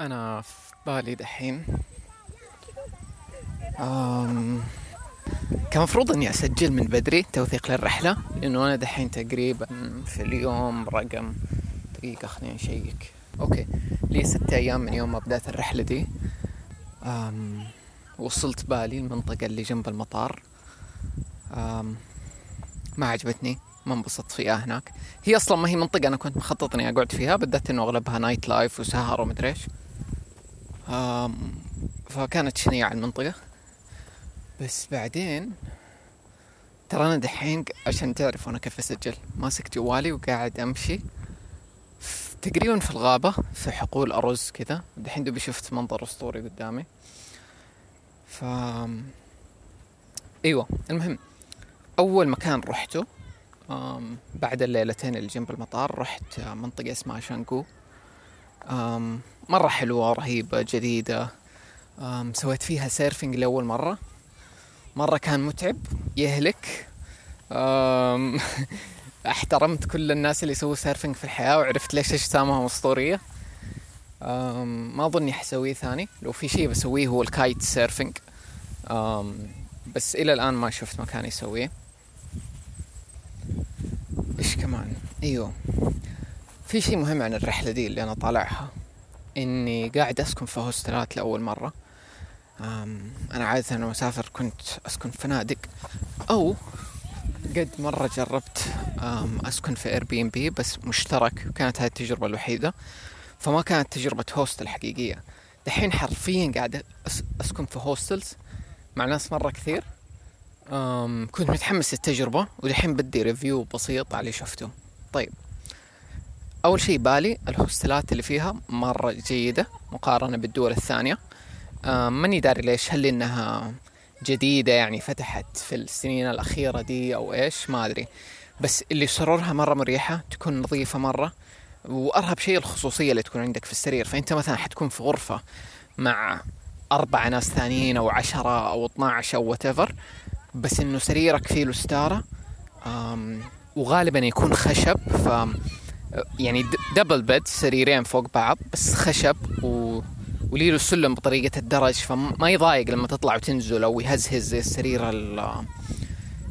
أنا في بالي دحين أم... كان مفروض إني أسجل من بدري توثيق للرحلة لأنه أنا دحين تقريبا في اليوم رقم دقيقة خليني أشيك. أوكي لي ستة أيام من يوم ما بدأت الرحلة دي. أم... وصلت بالي المنطقة اللي جنب المطار. أم... ما عجبتني ما انبسطت فيها هناك. هي أصلا ما هي منطقة أنا كنت مخطط إني أقعد فيها بالذات إنه أغلبها night life وسهر ومدري إيش. فكانت شنيعة المنطقة. بس بعدين ترى أنا دحين عشان تعرفوا أنا كيف أسجل ماسك جوالي وقاعد أمشي تقريبا في الغابة في حقول أرز كذا. دحين دوبي شفت منظر أسطوري قدامي. ف أيوة المهم أول مكان رحته بعد الليلتين اللي جنب المطار رحت منطقة اسمها تشانجو مرة حلوة رهيبة جديدة. سويت فيها surfing لأول مرة. مرة كان متعب يهلك. احترمت كل الناس اللي يسووا surfing في الحياة وعرفت ليش أجسامهم أسطورية. ما أظني حسويه ثاني. لو في شيء بسويه هو ال kite surfing بس إلى الآن ما شفت مكان يسويه. إيش كمان؟ أيوه. في شيء مهم عن الرحلة دي اللي أنا طالعها. إني قاعد أسكن في هوستلات لأول مرة. أنا عادة لما أسافر كنت أسكن في فنادق أو قد مرة جربت أسكن في Airbnb بس مشترك وكانت هذه التجربة الوحيدة. فما كانت تجربة hostel حقيقية. دحين حرفيا قاعد أسكن في hostels مع ناس مرة كثير. كنت متحمس للتجربة ودحين بدي review بسيط على اللي شفته. طيب. أول شيء بالي الهوستلات اللي فيها مرة جيدة مقارنة بالدول الثانية. ماني داري ليش هل إنها جديدة يعني فتحت في السنين الأخيرة دي أو إيش؟ ما أدري. بس اللي زرتها مرة مريحة تكون نظيفة مرة. وأرهب شيء الخصوصية اللي تكون عندك في السرير. فأنت مثلا حتكون في غرفة مع أربع ناس ثانيين أو عشرة أو 12 أو whatever بس إنه سريرك فيه له ستاره وغالبا يكون خشب. ف يعني دبل بيد سريرين فوق بعض بس خشب و ولي له سلم بطريقة الدرج فما يضايق لما تطلع وتنزل أو يهزهز زي السرير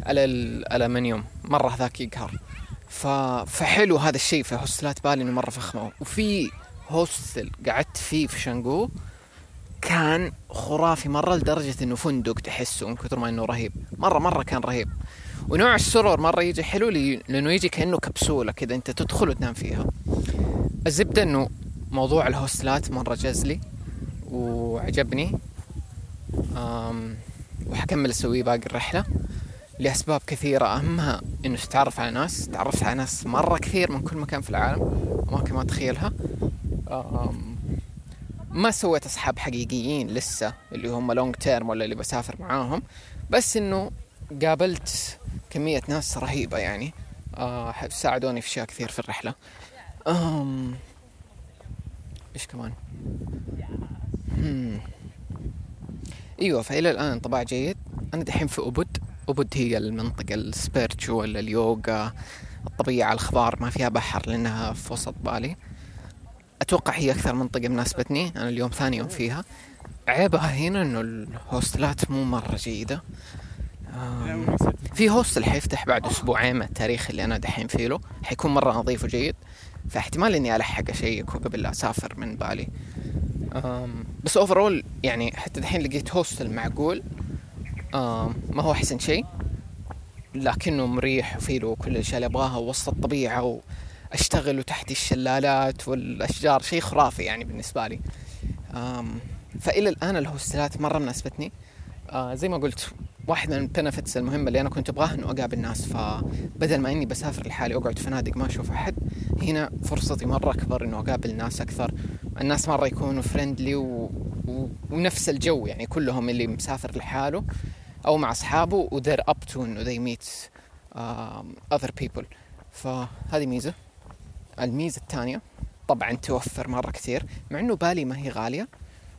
الألمنيوم. مرة هذاك يقهر. ف... فحلو هذا الشيء في هوستلات بالي إنه مرة فخمة. وفي هوستل قعدت فيه في شانجو كان خرافي مرة لدرجة إنه فندق تحسه من كثر ما إنه رهيب. مرة مرة كان رهيب. ونوع السرور مرة يجي حلو لي لأنه يجي كأنه كبسولة كذا أنت تدخل وتنام فيها. الزبدة إنه موضوع الهوستلات مرة جزلي وعجبني. أم وحكمل أسويه باقي الرحلة لأسباب كثيرة. أهمها إنه تتعرف على ناس تعرفت على ناس مرة كثير من كل مكان في العالم أماكن ما تخيلها. ما سويت أصحاب حقيقيين لسه اللي هم لونج تيرم ولا اللي بسافر معاهم. بس إنه قابلت كمية ناس رهيبة يعني. آه ساعدوني في أشياء كثير في الرحلة. أم إيش كمان؟ هم. إيوه فإلى الآن انطباع جيد. أنا دحين في أوبود. أوبود هي المنطقة ال spiritual اليوغا الطبيعة الخضار ما فيها بحر لأنها في وسط بالي. أتوقع هي أكثر منطقة مناسبتني أنا اليوم ثاني يوم فيها. عيبها هنا إنه الهوستلات مو مرة جيدة. في hostel حيفتح بعد أسبوعين من التاريخ اللي أنا دحين فيه له. حيكون مرة نظيف وجيد. فاحتمال إني ألحق اشيك قبل لا أسافر من بالي. بس overall يعني حتى دحين لقيت hostel معقول ما هو أحسن شيء. لكنه مريح وفي له كل الأشياء اللي أبغاها وسط الطبيعة اشتغل تحت الشلالات والأشجار. شيء خرافي يعني بالنسبة لي. فإلى الآن الهوستلات مرة مناسبتني. آه زي ما قلت واحد من ال benefits المهمة اللي أنا كنت أبغاها إنه أقابل ناس. فبدل ما إني بسافر لحالي واقعد في فنادق ما أشوف أحد هنا فرصتي مرة أكبر إنه أقابل ناس أكثر. الناس مرة يكونوا friendly و... و... ونفس الجو يعني كلهم اللي مسافر لحاله أو مع أصحابه و they're up to they meet uh, other people. فهذه ميزة. الميزة الثانية طبعا توفر مرة كثير مع إنه بالي ما هي غالية.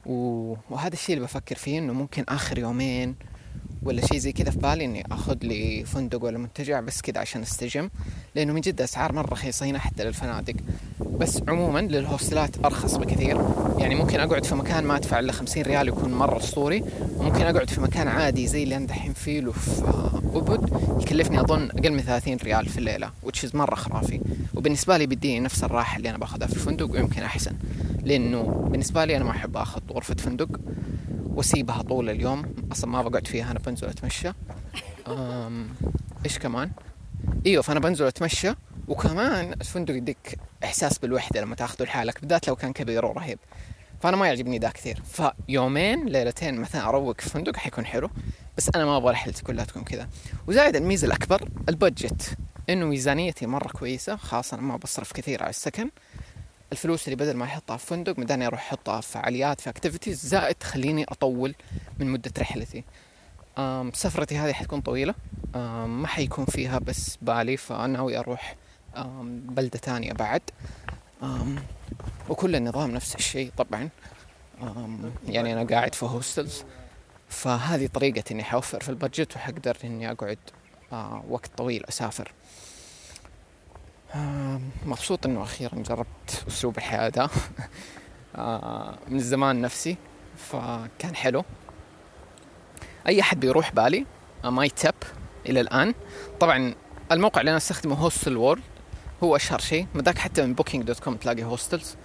وهذا الشيء اللي بفكر فيه إنه ممكن آخر يومين ولا شيء زي كذا في بالي إني آخذ لي فندق ولا منتجع بس كذا عشان أستجم لأنه من جد أسعار مرة رخيصة هنا حتى للفنادق. بس عموما للهوستلات أرخص بكثير. يعني ممكن أقعد في مكان ما أدفع إلا 50 ريال يكون مرة أسطوري. وممكن أقعد في مكان عادي زي اللي أنا دحين فيه له في أبد يكلفني أظن أقل من 30 ريال في الليلة وتشيز مرة خرافي. وبالنسبة لي بيديني نفس الراحة اللي أنا باخذها في الفندق ويمكن أحسن. لأنه بالنسبة لي أنا ما أحب آخذ غرفة فندق. واسيبها طول اليوم. أصلا ما بقعد فيها أنا بنزل أتمشى. إيش كمان؟ إيوه فأنا بنزل أتمشى. وكمان الفندق يديك إحساس بالوحدة لما تاخذه لحالك بالذات لو كان كبير ورهيب. فأنا ما يعجبني ذا كثير. فيومين ليلتين مثلا أروق في فندق حيكون حلو. بس أنا ما أبغى رحلتي كلها تكون كذا. وزايد الميزة الأكبر ال budget. إنه ميزانيتي مرة كويسة خاصة ما بصرف كثير على السكن. الفلوس اللي بدل ما احطها في فندق مداني أروح احطها في فعاليات في activities زائد تخليني أطول من مدة رحلتي. سفرتي هذه حتكون طويلة. ما حيكون فيها بس بالي فناوي أروح بلدة ثانية بعد. وكل النظام نفس الشيء طبعا. يعني أنا قاعد في هوستلز فهذه طريقة إني حوفر في البادجت وحقدر إني أقعد آه وقت طويل أسافر. مبسوط إنه أخيرا جربت أسلوب الحياة ده آه من زمان نفسي فكان حلو. أي أحد بيروح بالي my tip إلى الآن. طبعا الموقع اللي أنا أستخدمه Hostelworld هو أشهر شيء. مذاك حتى من Booking.com تلاقي hostels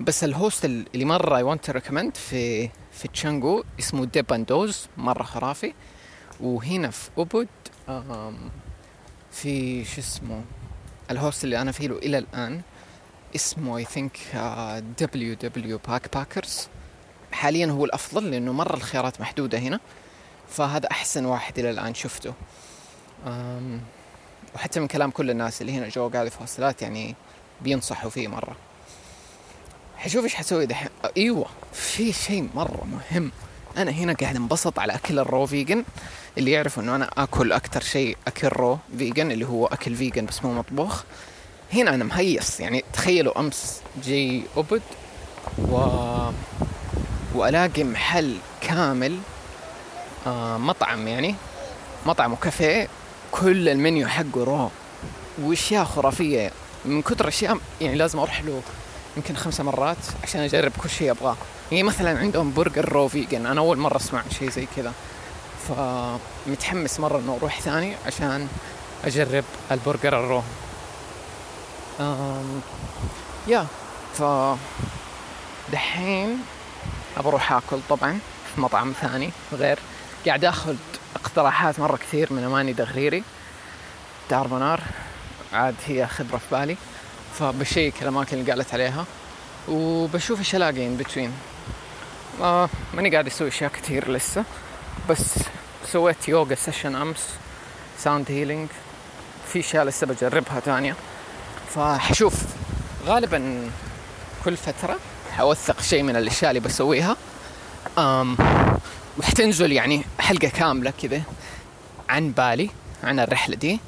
بس ال hostel اللي مرة I would recommend في في تشانجو اسمه ديباندوز مرة خرافي. وهنا في أوبود في شو اسمه؟ ال hostel اللي أنا فيه له إلى الآن اسمه I think WW Backpackers حاليا هو الأفضل لأنه مرة الخيارات محدودة هنا فهذا أحسن واحد إلى الآن شفته. وحتى من كلام كل الناس اللي هنا جو قاعدة في هوستلات يعني بينصحوا فيه مرة. حشوف إيش حسوي دحين. أيوه في شيء مرة مهم. أنا هنا قاعد انبسط على أكل ال raw vegan اللي يعرف إنه أنا آكل أكثر شيء أكل raw vegan اللي هو أكل vegan بس مو مطبوخ. هنا أنا مهيص يعني تخيلوا أمس جي أوبود و وألاقي محل كامل آه مطعم يعني مطعم وكافيه كل المنيو حقه raw. وأشياء خرافية من كثر أشياء يعني لازم أروح له. يمكن خمسة مرات عشان أجرب كل شيء أبغاه. يعني مثلا عندهم برجر raw vegan أنا أول مرة أسمع شيء زي كذا. فمتحمس مرة إنه أروح ثاني عشان أجرب البرجر ال raw. أم yeah ف دحين أروح آكل طبعا في مطعم ثاني غير. قاعد آخذ اقتراحات مرة كثير من أماني دغريري. دار منار. عاد هي خبرة في بالي. فبشيك الاماكن اللي قالت عليها وبشوف إيش الاقي in between آه ماني قاعد أسوي أشياء كثير لسه بس سويت يوغا session أمس sound healing في أشياء لسه بجربها ثانية فحشوف غالبا كل فترة حوثق شيء من الأشياء اللي بسويها. أم وحتنزل يعني حلقة كاملة كذا عن بالي عن الرحلة دي.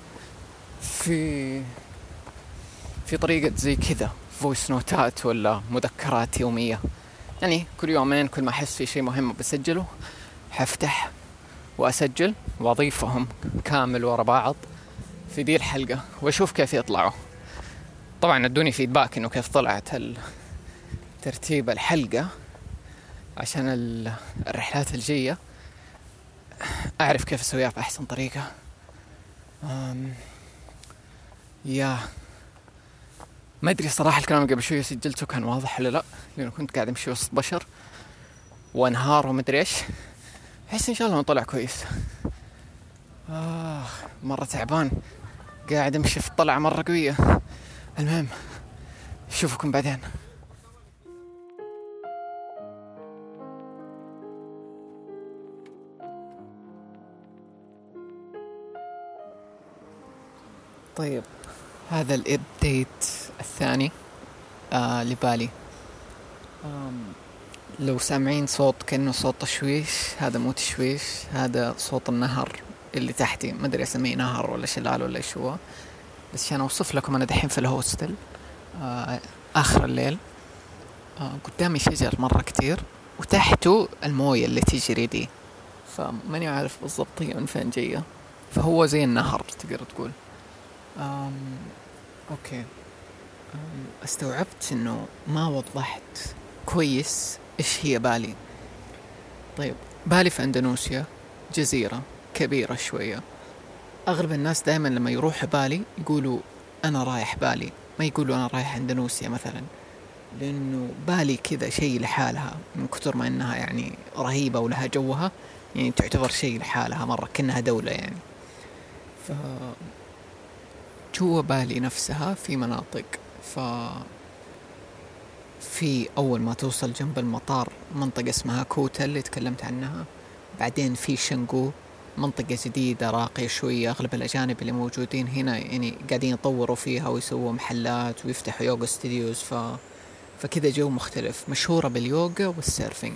في في طريقة زي كذا voice نوتات ولا مذكرات يومية. يعني كل يومين كل ما أحس في شيء مهم بسجله حفتح وأسجل وأضيفهم كامل ورا بعض في دي الحلقة وأشوف كيف يطلعوا. طبعا أدوني فيدباك إنه كيف طلعت ترتيب الحلقة عشان الرحلات الجاية. أعرف كيف أسويها بأحسن طريقة. يا. ما أدري صراحة الكلام قبل شوي سجلته كان واضح ولا لا لأنه كنت قاعد أمشي وسط بشر وأنهار وما أدري إيش. أحس إن شاء الله طلع كويس. آه مرة تعبان. قاعد أمشي في طلعة مرة قوية. المهم أشوفكم بعدين. طيب هذا الابديت الثاني آه لبالي. لو سامعين صوت كأنه صوت تشويش هذا مو تشويش هذا صوت النهر اللي تحتي. ما أدري أسميه نهر ولا شلال ولا إيش هو بس عشان أوصف لكم أنا دحين في الهوستل آه آخر الليل. آه قدامي شجر مرة كتير وتحته الموية اللي تجري دي فماني عارف بالضبط هي من فين جاية. فهو زي النهر تقدر تقول. Okay. استوعبت إنه ما وضحت كويس إيش هي بالي. طيب بالي في اندونوسيا جزيرة كبيرة شوية. أغلب الناس دائما لما يروحوا بالي يقولوا أنا رايح بالي ما يقولوا أنا رايح اندونوسيا مثلا لأنه بالي كذا شيء لحالها من كثر ما إنها يعني رهيبة ولها جوها يعني تعتبر شيء لحالها مرة كأنها دولة يعني. ف جوا بالي نفسها في مناطق في أول ما توصل جنب المطار منطقة اسمها كوتا اللي تكلمت عنها. بعدين في شانغو منطقة جديدة راقية شوية أغلب الأجانب اللي موجودين هنا يعني قاعدين يطوروا فيها ويسووا محلات ويفتحوا يوغا studios ف... فكذا جو مختلف. مشهورة باليوغا وال surfing.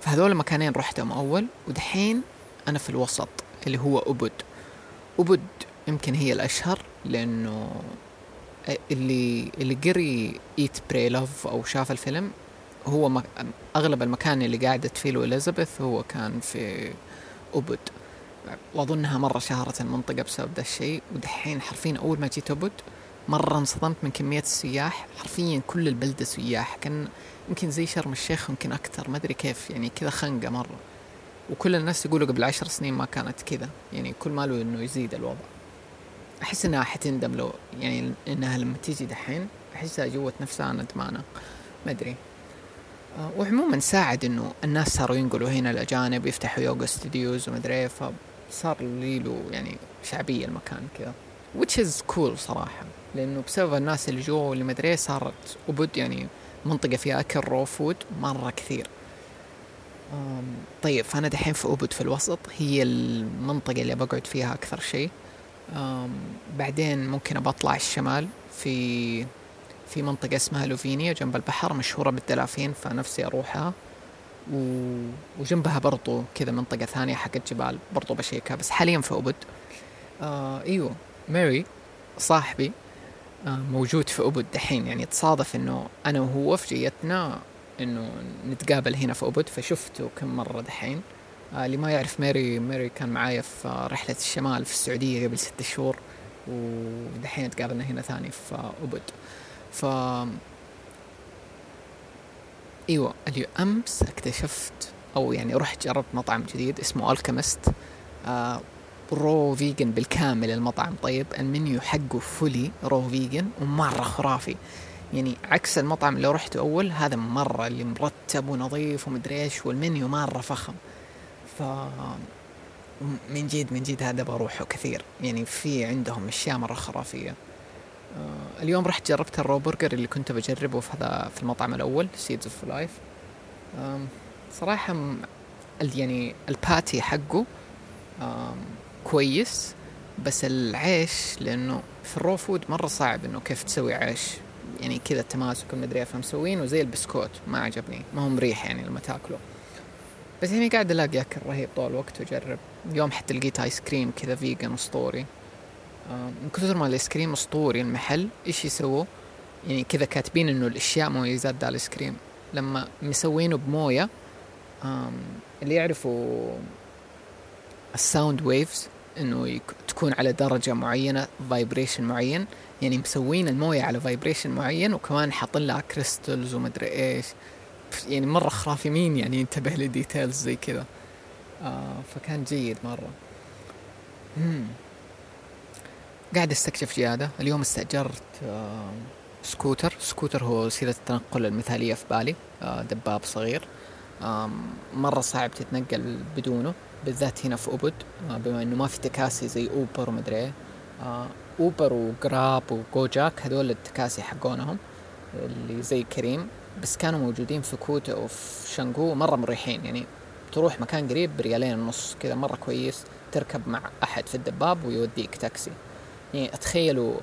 فهذول مكانين رحتهم أول ودحين أنا في الوسط اللي هو أوبود. أوبود يمكن هي الأشهر لأنه اللي اللي قري Eat Pray Love أو شاف الفيلم هو مك... أغلب المكان اللي قعدت فيه إليزابيث هو كان في أوبود. وأظنها مرة شهرت المنطقة بسبب ذا الشيء ودحين حرفيا أول ما جيت أوبود مرة انصدمت من كمية السياح. حرفيا كل البلدة سياح. كان يمكن زي شرم الشيخ يمكن أكثر ما أدري كيف يعني كذا خنقة مرة. وكل الناس يقولوا قبل عشر سنين ما كانت كذا. يعني كل ماله إنه يزيد الوضع. أحس إنها حتندم لو يعني إنها لما تيجي دحين أحسها جوة نفسها ندمانة ما أدري. آه، وعموما ساعد إنه الناس صاروا ينقلوا هنا الأجانب يفتحوا يوغا ستوديوز ومدري إيه فصار له يعني شعبية المكان كذا. Which is cool صراحة لأنه بسبب الناس اللي جوا واللي مدري إيه صارت أوبود يعني منطقة فيها أكل raw food مرة كثير. طيب فأنا دحين في أوبود في الوسط هي المنطقة اللي بقعد فيها أكثر شيء. بعدين ممكن بطلع الشمال في في منطقة اسمها لوفينا جنب البحر مشهورة بالدلافين فنفسي أروحها. وجنبها برضو كذا منطقة ثانية حقت جبال برضو بشيكها بس حاليا في أوبود. آه إيوه ماري صاحبي آه موجود في أبد دحين. يعني تصادف إنه أنا وهو في جيتنا إنه نتقابل هنا في أبد فشفته كم مرة دحين. اللي ما يعرف ماري ماري كان معايا في رحلة الشمال في السعودية قبل ست شهور ودحين تقابلنا هنا ثاني في أبد. ف إيوه أمس اكتشفت أو يعني رحت جربت مطعم جديد اسمه الكيمست آه raw vegan بالكامل المطعم. طيب المنيو حقه fully raw vegan ومرة خرافي. يعني عكس المطعم اللي رحته أول هذا مرة اللي مرتب ونظيف ومدري إيش والمنيو مرة فخم. من جد من جد هذا بروحه كثير. يعني في عندهم أشياء مرة خرافية. آه اليوم رحت جربت ال raw burger اللي كنت بجربه في هذا في المطعم الأول Seeds of Life صراحة يعني ال patty حقه كويس بس العيش لأنه في ال raw food مرة صعب إنه كيف تسوي عيش. يعني كذا التماسك المدري فمسوينه زي البسكوت ما عجبني. ما هو مريح يعني لما تاكله. بس يعني قاعد ألاقي أكل رهيب طول الوقت وأجرب. اليوم حتى لقيت ايس كريم كذا vegan اسطوري من كثر ما الايس كريم أسطوري المحل إيش يسووا؟ يعني كذا كاتبين إنه الأشياء مميزات ذا الايس كريم لما مسوينه بموية اللي يعرفوا ال sound waves إنه تكون على درجة معينة vibration معين. يعني مسوين الموية على vibration معين وكمان حاطين لها crystals ومدري إيش. يعني مرة خرافي مين يعني ينتبه ل details زي كذا. آه فكان جيد مرة. مم. قاعد أستكشف زيادة اليوم استأجرت آه سكوتر. سكوتر هو وسيلة التنقل المثالية في بالي. آه دباب صغير. آه مرة صعب تتنقل بدونه بالذات هنا في أوبود. آه بما إنه ما في تكاسي زي أوبر ومدري إيه. آه أوبر وجراب وجوجيك هذول التكاسي حقونهم اللي زي كريم. بس كانوا موجودين في كوتا وفي شانغو مرة مريحين يعني تروح مكان قريب بريالين ونص كذا مرة كويس تركب مع أحد في الدباب ويوديك تاكسي. يعني تخيلوا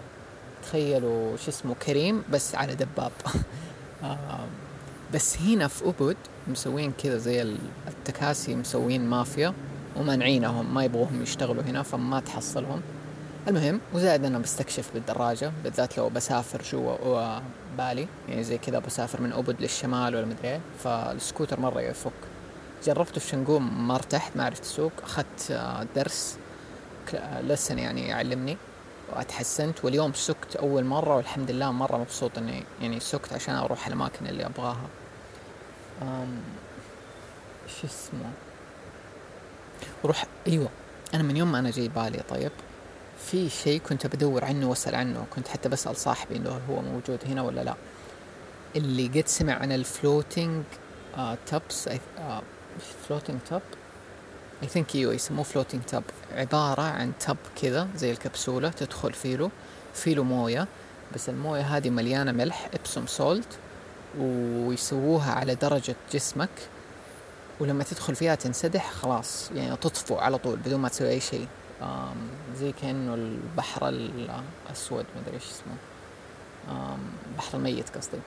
تخيلوا شو اسمه كريم بس على دباب. بس هنا في أبد مسوين كذا زي التكاسي مسوين مافيا ومانعينهم ما يبغوهم يشتغلوا هنا فما تحصلهم. المهم وزائد أنا بستكشف بالدراجة بالذات لو بسافر جوا بالي. يعني زي كذا بسافر من أبد للشمال ولا مدري فالسكوتر مرة يفك. جربته في شنقوم ما ارتحت ما عرفت اسوق أخذت آه، درس لسن يعني يعلمني وأتحسنت. واليوم سكت أول مرة والحمد لله مرة مبسوط إني يعني سكت عشان أروح الأماكن اللي أبغاها. شو اسمه؟ روح أيوه أنا من يوم ما أنا جاي بالي طيب. في شيء كنت بدور عنه وأسأل عنه كنت حتى بسأل صاحبي إنه هو موجود هنا ولا لا. اللي قد سمع عن ال floating tubs floating tub I think إيوه يسموه floating tub عبارة عن tub كذا زي الكبسولة تدخل فيلو فيلو موية بس الموية هذه مليانة ملح Epsom salt ويسووها على درجة جسمك ولما تدخل فيها تنسدح خلاص يعني تطفو على طول بدون ما تسوي أي شيء. زي كأنه البحر الأسود ما أدري إيش اسمه. البحر الميت قصدي.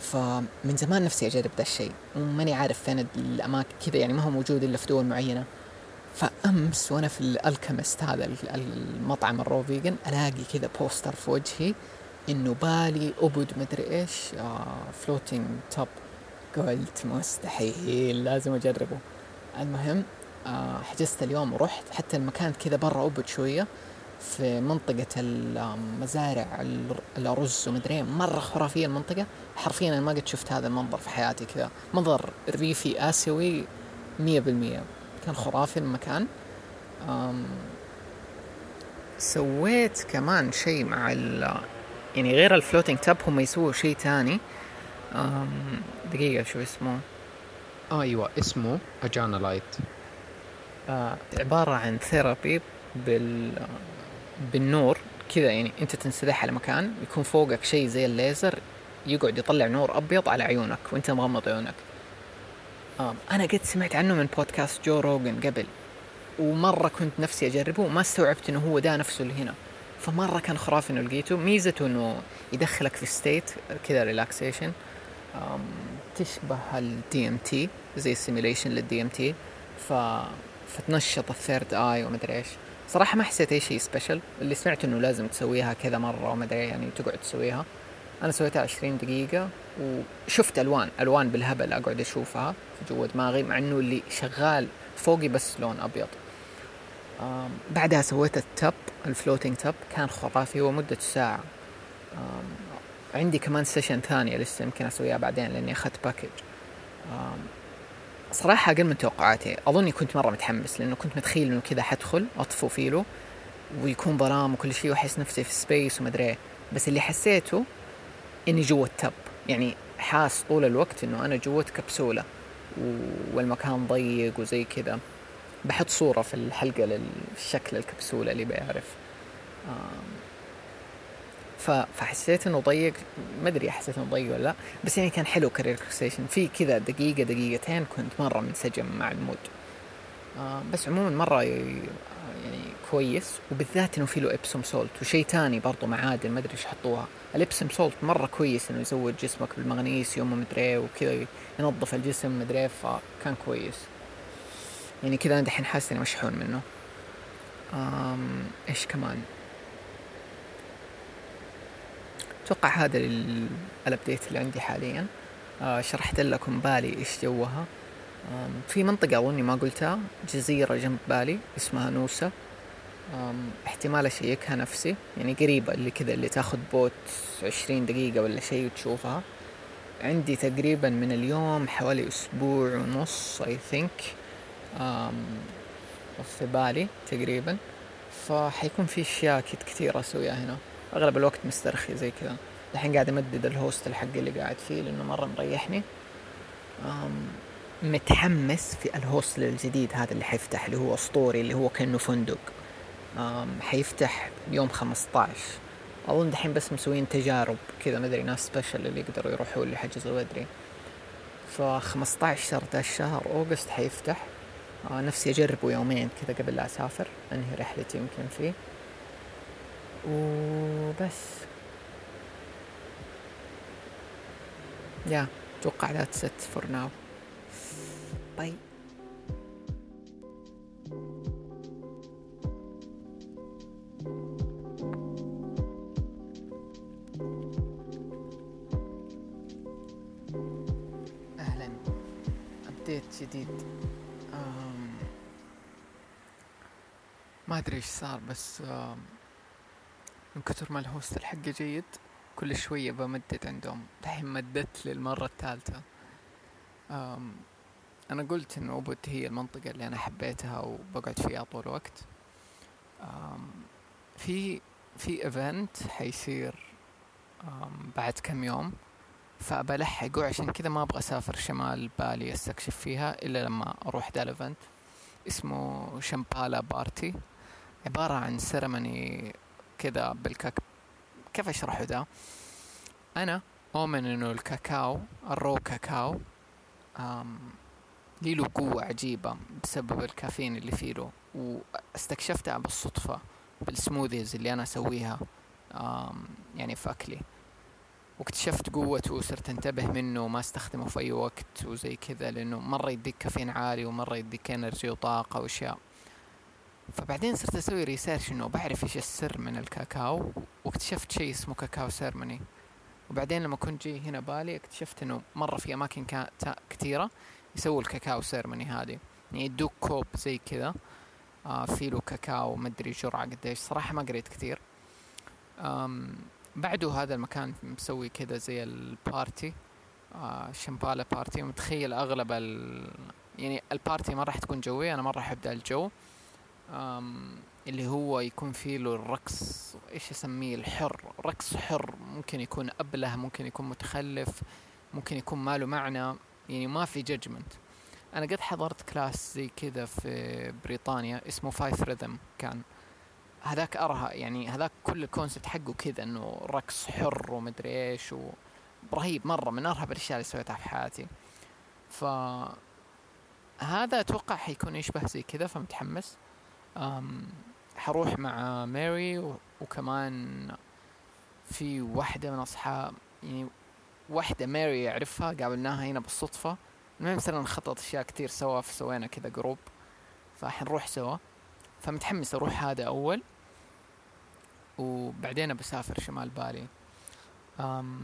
فمن زمان نفسي أجرب ذا الشيء. وماني عارف فين الأماكن كذا يعني ما هو موجود إلا في دول معينة. فأمس وأنا في الألكيمست هذا المطعم ال raw vegan ألاقي كذا poster في وجهي إنه بالي أبد مدري إيش floating tub قلت مستحيل لازم أجربه. المهم حجزت اليوم ورحت. حتى المكان كذا برا أبد شوية في منطقة المزارع الأرز ومدري إيه، مرة خرافية المنطقة. حرفيا أنا ما قد شفت هذا المنظر في حياتي كذا. منظر ريفي آسيوي مية بالمية. كان خرافي المكان. سويت كمان شيء مع ال يعني غير ال floating tub هم يسووا شيء تاني. دقيقة شو اسمه؟ آه أيوه اسمه Ajna Light. آه عبارة عن therapy بال بالنور كذا يعني أنت تنسدح على مكان يكون فوقك شيء زي الليزر يقعد يطلع نور أبيض على عيونك وأنت مغمض عيونك. أنا قد سمعت عنه من بودكاست جو روجن قبل ومرة كنت نفسي أجربه وما استوعبت إنه هو ده نفسه اللي هنا. فمرة كان خرافي إنه لقيته. ميزته إنه يدخلك في state كذا relaxation تشبه ال DMT زي ال simulation لل DMT ف فتنشط ال third eye ومدري إيش. صراحة ما حسيت أي شيء special اللي سمعت إنه لازم تسويها كذا مرة وما أدري يعني تقعد تسويها. أنا سويتها 20 دقيقة وشفت ألوان ألوان بالهبل أقعد أشوفها جوا دماغي مع إنه اللي شغال فوقي بس لون أبيض. بعدها سويت ال tub ال floating tub كان خرافي هو مدة ساعة. عندي كمان session ثانية لسه يمكن أسويها بعدين لأني أخذت package صراحة أقل من توقعاتي. أظني كنت مرة متحمس لأنه كنت متخيل إنه كذا حدخل أطفو فيلو ويكون ظلام وكل شيء وأحس نفسي في space ومدري إيه. بس اللي حسيته إني جوا ال tub. يعني حاس طول الوقت إنه أنا جوة كبسولة والمكان ضيق وزي كذا. بحط صورة في الحلقة للشكل الكبسولة اللي بيعرف فحسيت إنه ضيق. ما أدري حسيت إنه ضيق ولا لا بس يعني كان حلو ك relaxation في كذا دقيقة دقيقتين كنت مرة منسجم مع ال mood. آه بس عموما مرة يعني كويس. وبالذات إنه في له Epsom salt وشيء تاني برضو معادن ما أدري إيش حطوها. ال Epsom salt مرة كويس إنه يزود جسمك بالمغنيسيوم ومدري إيه وكذا ينظف الجسم مدري إيه، فكان كويس. يعني كذا أنا دحين حاسس إني مشحون منه. إيش كمان؟ أتوقع هذا ال update اللي عندي حاليا. آه شرحت لكم بالي إيش جوها. في منطقة أظني ما قلتها جزيرة جنب بالي اسمها نوسا احتمال أشيكها نفسي. يعني قريبة اللي كذا اللي تاخذ boat عشرين دقيقة ولا شيء وتشوفها. عندي تقريبا من اليوم حوالي أسبوع ونص I think في بالي تقريبا. فحيكون في أشياء كثيرة أسويها هنا. أغلب الوقت مسترخي زي كذا. الحين قاعد أمدد الهوستل حقي اللي قاعد فيه لأنه مرة مريحني. متحمس في الهوستل الجديد هذا اللي حيفتح اللي هو أسطوري اللي هو كأنه فندق. حيفتح يوم 15 أظن دحين بس مسوين تجارب كذا ما أدري ناس سبيشل اللي يقدروا يروحوا اللي حجزوا بدري ف 15 ذا الشهر أوغست حيفتح. آه نفسي أجربه يومين كذا قبل لا أسافر أنهي رحلتي يمكن فيه. وبس. يا أتوقع that's it for now. باي أهلا. update أم ما أدري إيش صار بس من كثر ما ال hostel حقه جيد كل شوية بمدد عندهم. دحين مددت للمرة الثالثة. أم أنا قلت إنه اوبود هي المنطقة اللي أنا حبيتها وبقعد فيها طول الوقت. في في event حيصير بعد كم يوم. فبلحقه عشان كذا ما أبغى أسافر شمال بالي أستكشف فيها إلا لما أروح ذا ال event اسمه شمبالا party عبارة عن ceremony كذا بالكاكاو كيف اشرحه ذا؟ أنا اؤمن إنه الكاكاو ال raw cacao لي له قوة عجيبة بسبب الكافيين اللي فيه له واستكشفتها بالصدفة بال smoothies اللي أنا أسويها يعني في أكلي. واكتشفت قوته وصرت انتبه منه وما أستخدمه في أي وقت وزي كذا لأنه مرة يديك كافيين عالي ومرة يديك energy وطاقة وأشياء. فبعدين صرت أسوي research إنه بعرف إيش السر من الكاكاو واكتشفت شيء اسمه cacao ceremony. وبعدين لما كنت جاي هنا بالي اكتشفت إنه مرة في أماكن كثيرة يسووا ال cacao ceremony هذه. يعني يدوك كوب زي كذا. آه في له كاكاو مدري جرعة قديش. صراحة ما قريت كثير بعده هذا المكان مسوي كذا زي ال party. آه شمبالا party. متخيل أغلب ال... يعني ال party ما راح تكون جوية أنا مرة أحب ذا الجو. اللي هو يكون فيه له الرقص إيش أسميه؟ الحر رقص حر ممكن يكون أبله ممكن يكون متخلف ممكن يكون ما له معنى يعني ما في judgement أنا قد حضرت class زي كذا في بريطانيا اسمه five rhythm كان. هذاك ارها يعني هذاك كل ال concept حقه كذا إنه رقص حر ومدري إيش و رهيب مرة من أرهب الأشياء اللي سويتها في حياتي. ف هذا أتوقع حيكون يشبه زي كذا فمتحمس. حروح مع ماري وكمان في واحدة من أصحاب يعني واحدة ماري يعرفها قابلناها هنا بالصدفة. المهم صرنا نخطط أشياء كتير سوا فسوينا كذا group فحنروح سوا. فمتحمس أروح هذا أول وبعدين بسافر شمال بالي. أم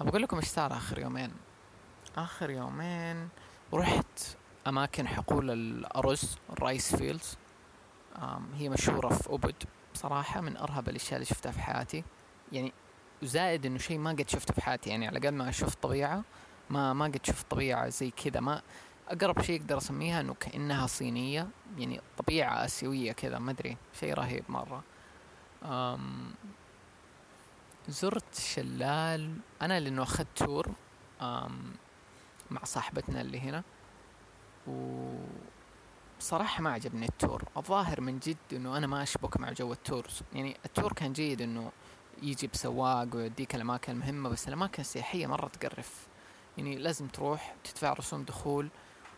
أقول لكم إيش صار آخر يومين؟ آخر يومين رحت أماكن حقول الأرز ال rice fields. هي مشهورة في أوبد بصراحة من أرهب الأشياء اللي شفتها في حياتي. يعني زائد إنه شيء ما قد شفته في حياتي. يعني على قد ما شفت طبيعة ما ما قد شفت طبيعة زي كذا. ما أقرب شيء أقدر أسميها إنه كأنها صينية. يعني طبيعة آسيوية كذا. ما أدري. شيء رهيب مرة. أم زرت شلال. أنا لأنه أخذت تور مع صاحبتنا اللي هنا. و صراحة ما عجبني ال tour. الظاهر من جد إنه أنا ما أشبك مع جو ال tours يعني ال tour كان جيد إنه يجي بسواق ويوديك الأماكن المهمة بس الأماكن السياحية مرة تقرف. يعني لازم تروح تدفع رسوم دخول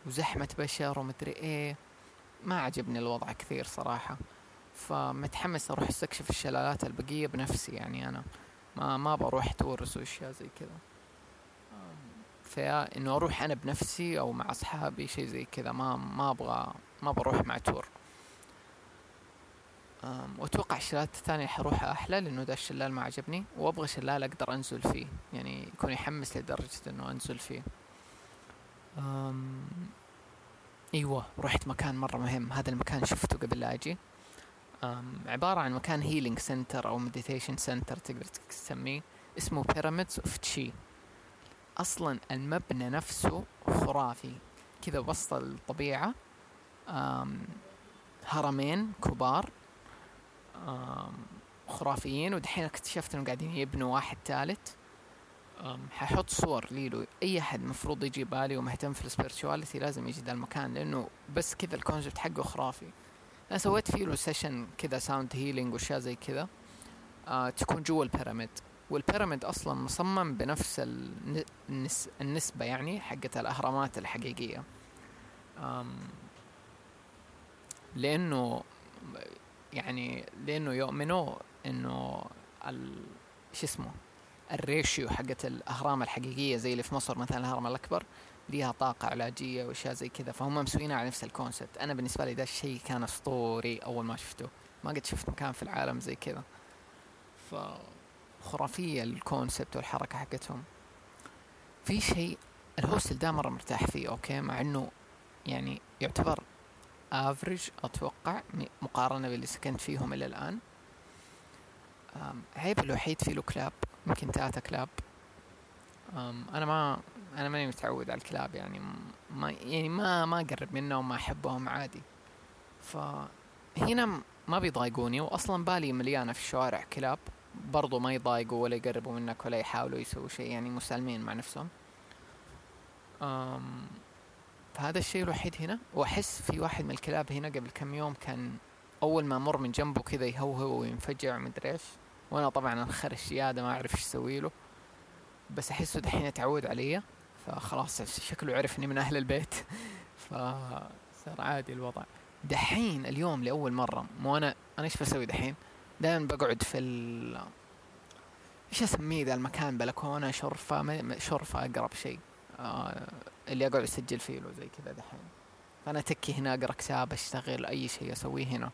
وزحمة بشر ومدري إيه. ما عجبني الوضع كثير صراحة. فمتحمس أروح أستكشف الشلالات البقية بنفسي يعني أنا. ما ما بروح tours واشياء زي كذا. فيا إنه أروح أنا بنفسي أو مع أصحابي شيء زي كذا. ما ما أبغى ما بروح مع tour. وأتوقع الشلالات الثانية حروحها أحلى لأنه ذا الشلال ما عجبني وأبغى شلال أقدر أنزل فيه يعني يكون يحمس لدرجة إنه أنزل فيه. أم إيوه رحت مكان مرة مهم هذا المكان شفته قبل لا أجي. عبارة عن مكان healing center أو meditation center تقدر تسميه اسمه Pyramids of Chi أصلا المبنى نفسه خرافي. كذا وسط الطبيعة هرمين كبار خرافيين ودحين اكتشفت انه قاعدين يبنوا واحد ثالث. ححط صور ليه لو أي أحد مفروض يجي بالي ومهتم في ال spirituality لازم يجي ذا المكان لأنه بس كذا ال concept حقه خرافي. أنا سويت فيه له session كذا sound healing وأشياء زي كذا. آه تكون جوا ال pyramid وال pyramid أصلا مصمم بنفس النس النسبة يعني حقت الأهرامات الحقيقية. لأنه يعني لأنه يؤمنوا إنه شو اسمه ال ratio حقت الأهرام الحقيقية زي اللي في مصر مثلا الهرم الأكبر ليها طاقة علاجية وأشياء زي كذا. فهم مسوينها على نفس ال concept أنا بالنسبة لي ده الشيء كان أسطوري أول ما شفته. ما قد شفت مكان في العالم زي كذا. ف خرافية ال concept والحركة حقتهم. في شيء ال hostel ده مرة مرتاح فيه أوكي؟ مع إنه يعني يعتبر average أتوقع م- مقارنة باللي سكنت فيهم إلى الآن. عيب الوحيد فيه له كلاب يمكن ثلاثة كلاب أنا ما أنا ماني متعود على الكلاب يعني ما يعني ما ما أقرب منهم ما أحبهم عادي. فهنا ما بيضايقوني واصلا بالي مليانة في الشوارع كلاب برضو ما يضايقوا ولا يقربوا منك ولا يحاولوا يسووا شيء يعني مسالمين مع نفسهم. أم فهذا الشيء الوحيد هنا. وأحس في واحد من الكلاب هنا قبل كم يوم كان أول ما أمر من جنبه كذا يهوهو وينفجع مدري إيش. وأنا طبعا انخرش زيادة ما أعرف إيش أسوي له. بس أحسه دحين اتعود علي. فخلاص شكله عرف إني من أهل البيت. فصار عادي الوضع. دحين اليوم لأول مرة مو أنا أنا إيش بسوي دحين؟ دائما بقعد في ال إيش أسميه ذا المكان؟ بلكونة شرفة شرفة أقرب شيء. آه اللي أقعد أسجل فيه له زي كذا دحين. فأنا اتكي هنا أقرأ كتاب أشتغل أي شيء أسويه هنا.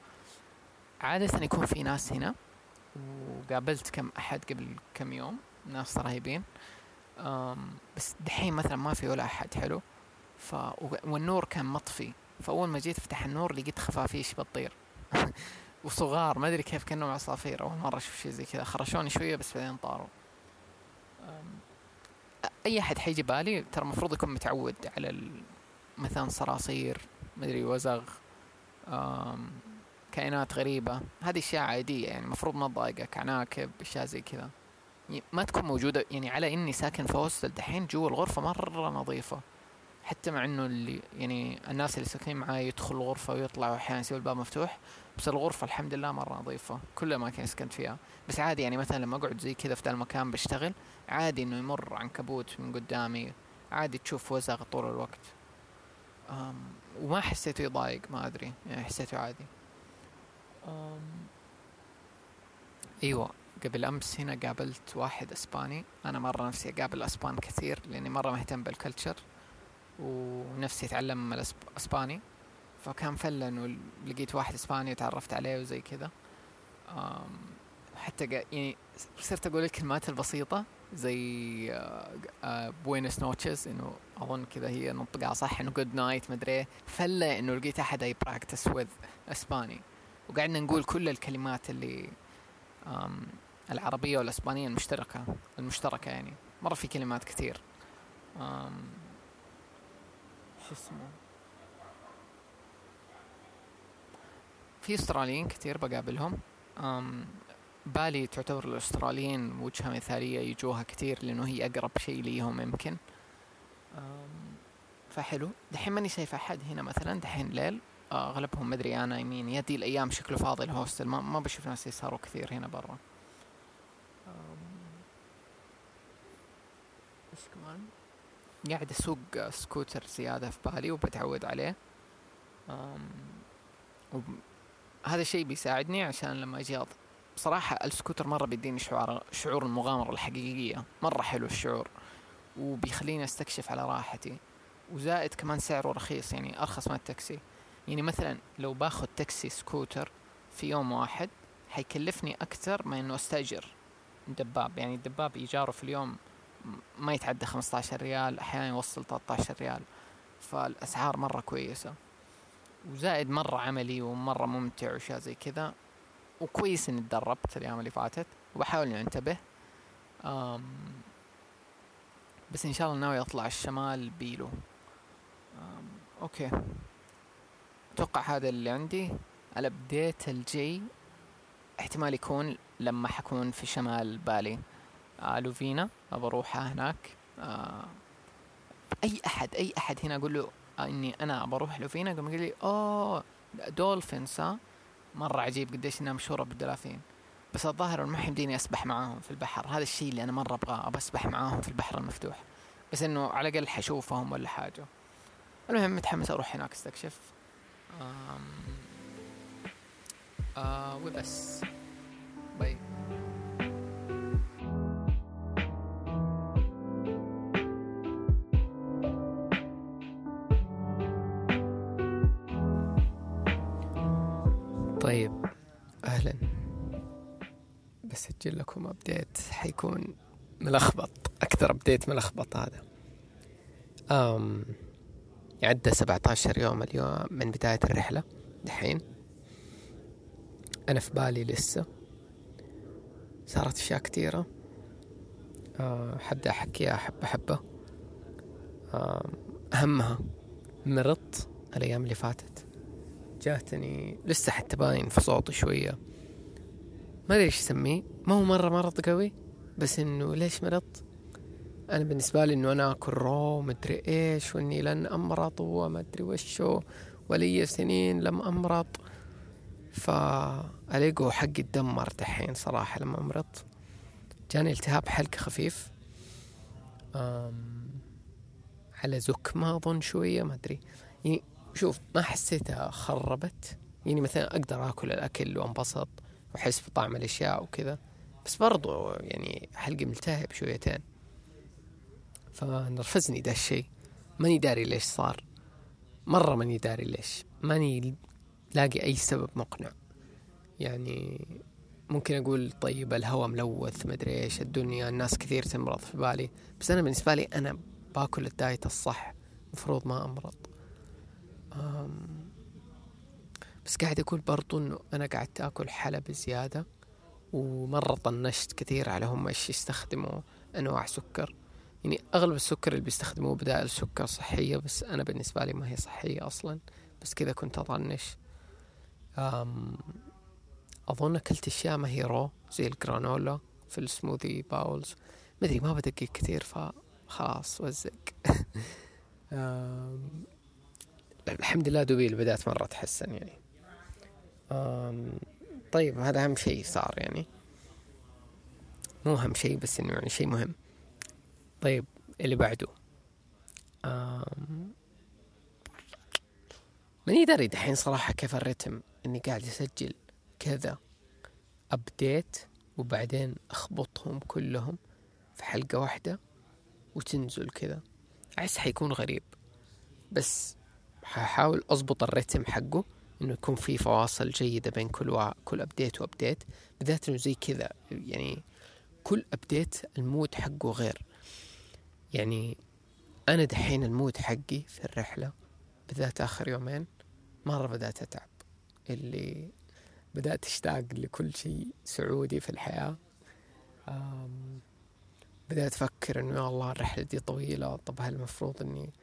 عادة يكون في ناس هنا وقابلت كم أحد قبل كم يوم ناس رهيبين. بس دحين مثلا ما في ولا أحد حلو؟ ف والنور كان مطفي. فأول ما جيت أفتح النور لقيت خفافيش بتطير؟ وصغار ما أدري كيف كأنهم عصافير. أول مرة أشوف شيء زي كذا. خرشوني شوية بس بعدين طاروا. أي أحد حيجي بالي ترى المفروض يكون متعود على مثلا صراصير مدري وزغ كائنات غريبة. هذه أشياء عادية يعني المفروض ما تضايقك عناكب أشياء زي كذا. ما تكون موجودة يعني على إني ساكن في هوستل دحين جوا الغرفة مرة نظيفة. حتى مع إنه اللي يعني الناس اللي ساكنين معاي يدخلوا الغرفة ويطلعوا أحيانا يسيبوا الباب مفتوح بس الغرفة الحمد لله مرة نظيفة كل الأماكن سكنت فيها. بس عادي يعني مثلا لما أقعد زي كذا في ذا المكان بشتغل عادي إنه يمر عنكبوت من قدامي عادي تشوف وزغ طول الوقت. وما حسيته يضايق ما أدري يعني حسيته عادي. إيوه قبل أمس هنا قابلت واحد إسباني أنا مرة نفسي أقابل أسبان كثير لأني مرة مهتم بال culture ونفسي اتعلم الاسباني فكان فله انه لقيت واحد إسباني وتعرفت عليه وزي كذا. حتى يعني صرت أقول الكلمات البسيطة زي buenas noches إنه أظن كذا هي نطقها صح إنه good night مدري إيه. فله إنه لقيت أحد I practice with إسباني. وقعدنا نقول كل الكلمات اللي أم العربية والإسبانية المشتركة المشتركة يعني. مرة في كلمات كثير. اسمه؟ في استراليين كثير بقابلهم. أم بالي تعتبر الأستراليين وجهة مثالية يجوها كثير لأنه هي أقرب شيء ليهم يمكن. فحلو. دحين ماني شايف أحد هنا مثلا. دحين ليل. آه، أغلبهم مدري أنا I mean دي الأيام شكله فاضي ال hostel. ما, ما بشوف ناس يسهروا كثير هنا برا. إيش كمان؟ قاعد أسوق سكوتر زيادة في بالي وبتعود عليه. وب... هذا الشيء بيساعدني عشان لما أجي أض... بصراحة السكوتر مرة بيديني شعور شعور المغامرة الحقيقية مرة حلو الشعور وبيخليني أستكشف على راحتي وزائد كمان سعره رخيص يعني أرخص من التاكسي. يعني مثلا لو باخذ تاكسي سكوتر في يوم واحد حيكلفني أكثر من إنه أستأجر دباب. يعني الدباب ايجاره في اليوم ما يتعدى 15 ريال أحيانا يوصل 13 ريال. فالأسعار مرة كويسة. وزائد مرة عملي ومرة ممتع واشياء زي كذا. وكويس إني تدربت الأيام اللي فاتت وبحاول إني أنتبه. أم بس إن شاء الله ناوي أطلع الشمال بيلو. أم أوكي. أتوقع هذا اللي عندي. ال update الجاي احتمال يكون لما حكون في شمال بالي. لوفينا ابى اروحها هناك. آه أي أحد أي أحد هنا أقول له آه إني أنا ابى أروح لوفينا يقوم يقول لي أوه dolphins ها؟ مرة عجيب قديش انها مشهوره بالدلافين بس الظاهر ما يمديني أسبح معاهم في البحر. هذا الشيء اللي أنا مرة أبغاه ابى أسبح معاهم في البحر المفتوح. بس إنه على الأقل حشوفهم ولا حاجة. المهم متحمس أروح هناك أستكشف. آم... آه وبس باي بسجل لكم update حيكون ملخبط. أكثر update ملخبط هذا. أم عدى 17 يوم اليوم من بداية الرحلة دحين. أنا في بالي لسه. صارت أشياء كثيرة. حبدأ أحكيها حبة حبة أه أهمها مرضت الأيام اللي فاتت. جاتني لسه حتى باين في صوتي شوية. ما أدري إيش أسميه ما هو مرة مرض قوي بس إنه ليش مرضت أنا بالنسبة لي إنه أنا أكل رو مدري إيش وإني لن أمرض وما أدري وشو ولي سنين لم أمرض. فأليقو حقي تدمر دحين صراحة لما مرضت جاني التهاب حلق خفيف. أم على زك ما أظن شوية ما أدري. يعني شوف ما حسيتها خربت. يعني مثلا أقدر أكل الأكل وأنبسط. وأحس بطعم الأشياء وكذا. بس برضو يعني حلقي ملتهب شويتين. فنرفزني ده الشيء. ماني داري ليش صار. مرة ماني داري ليش. ماني لاقي أي سبب مقنع. يعني ممكن أقول طيب الهواء ملوث مدري إيش الدنيا الناس كثير تمرض في بالي. بس أنا بالنسبة لي أنا باكل ال diet الصح. مفروض ما أمرض. أم بس قاعد أقول برضو إنه أنا قعدت آكل حلا زيادة ومرة طنشت كثير على هم إيش يستخدموا أنواع سكر. يعني أغلب السكر اللي بيستخدموه بدائل سكر صحية بس أنا بالنسبة لي ما هي صحية أصلا. بس كذا كنت أطنش. أم أظن أكلت أشياء ما هي raw زي الجرانولا في السموذي باولز مدري ما بدقق كثير فخلاص وزق. الحمد لله دوبي بدأت مرة تحسن يعني. طيب هذا أهم شيء صار يعني. مو أهم شيء بس إنه يعني شيء مهم. طيب اللي بعده. ماني داري دحين صراحة كيف الرتم إني قاعد أسجل كذا update وبعدين أخبطهم كلهم في حلقة واحدة وتنزل كذا. أحس حيكون غريب بس ححاول أضبط الرتم حقه. إنه يكون في فواصل جيدة بين كل وا... كل update و update بالذات إنه زي كذا يعني كل update ال mood حقه غير. يعني أنا دحين ال mood حقي في الرحلة بالذات آخر يومين مرة بدأت أتعب. اللي بدأت أشتاق لكل شيء سعودي في الحياة. بدأت أفكر إنه يا الله الرحلة دي طويلة طب هل المفروض إني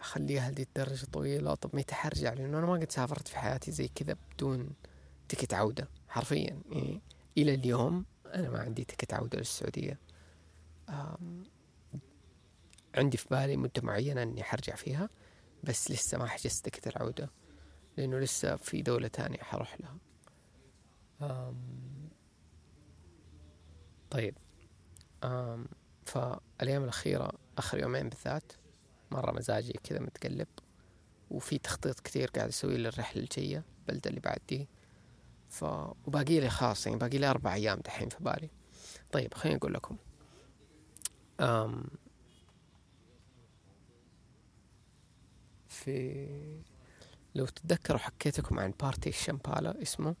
أخليها هذه الدرجة طويلة طب متى حرجع لأنه أنا ما قد سافرت في حياتي زي كذا بدون تكت عودة حرفيا يعني إلى اليوم أنا ما عندي تكت عودة للسعودية. عندي في بالي مدة معينة إني حرجع فيها بس لسه ما حجزت تكت العودة لأنه لسه في دولة تانية حروح لها. أم طيب. أم فالأيام الأخيرة آخر يومين بالذات مرة مزاجي كذا متقلب وفي تخطيط كثير قاعد أسويه للرحلة الجاية البلدة اللي بعد دي ف وباقي لي خاص يعني باقي لي أربع أيام دحين في بالي. طيب خليني أقول لكم. أم في لو تتذكروا حكيتكم عن party الشمبالا اسمه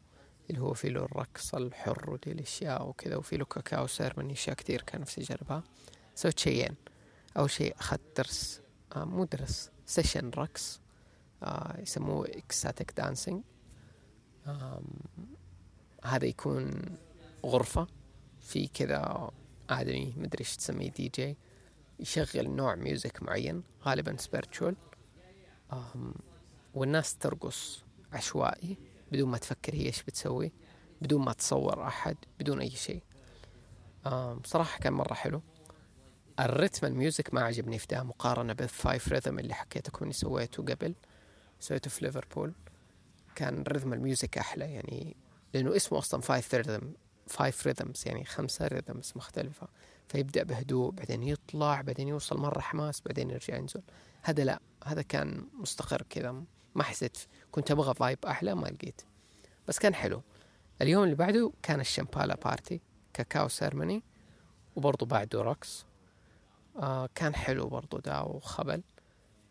اللي هو في له الرقص الحر ودي الأشياء وكذا وفي له cacao ceremony أشياء كثير كان نفسي أجربها. سويت شيئين. أول شيء أخذت درس آه مو درس session رقص آه يسموه ecstatic dancing هذا يكون غرفة في كذا آدمي مدري إيش تسميه دي جي يشغل نوع music معين غالبا spiritual والناس ترقص عشوائي بدون ما تفكر هي إيش بتسوي بدون ما تصور أحد بدون أي شيء. بصراحة كان مرة حلو. الرتم ال music ما عجبني في ده مقارنة بال five rhythm اللي حكيتكم إني سويته قبل سويته في ليفربول كان رتم ال music أحلى يعني لأنه اسمه أصلا five rhythm five rhythms يعني خمسة rhythms مختلفة. فيبدأ بهدوء بعدين يطلع بعدين يوصل مرة حماس بعدين يرجع ينزل. هذا لا هذا كان مستقر كذا ما حسيت كنت أبغى vibe أحلى ما لقيت. بس كان حلو. اليوم اللي بعده كان الشمبالا party cacao ceremony وبرضه بعده رقص آه كان حلو برضه دا وخبل.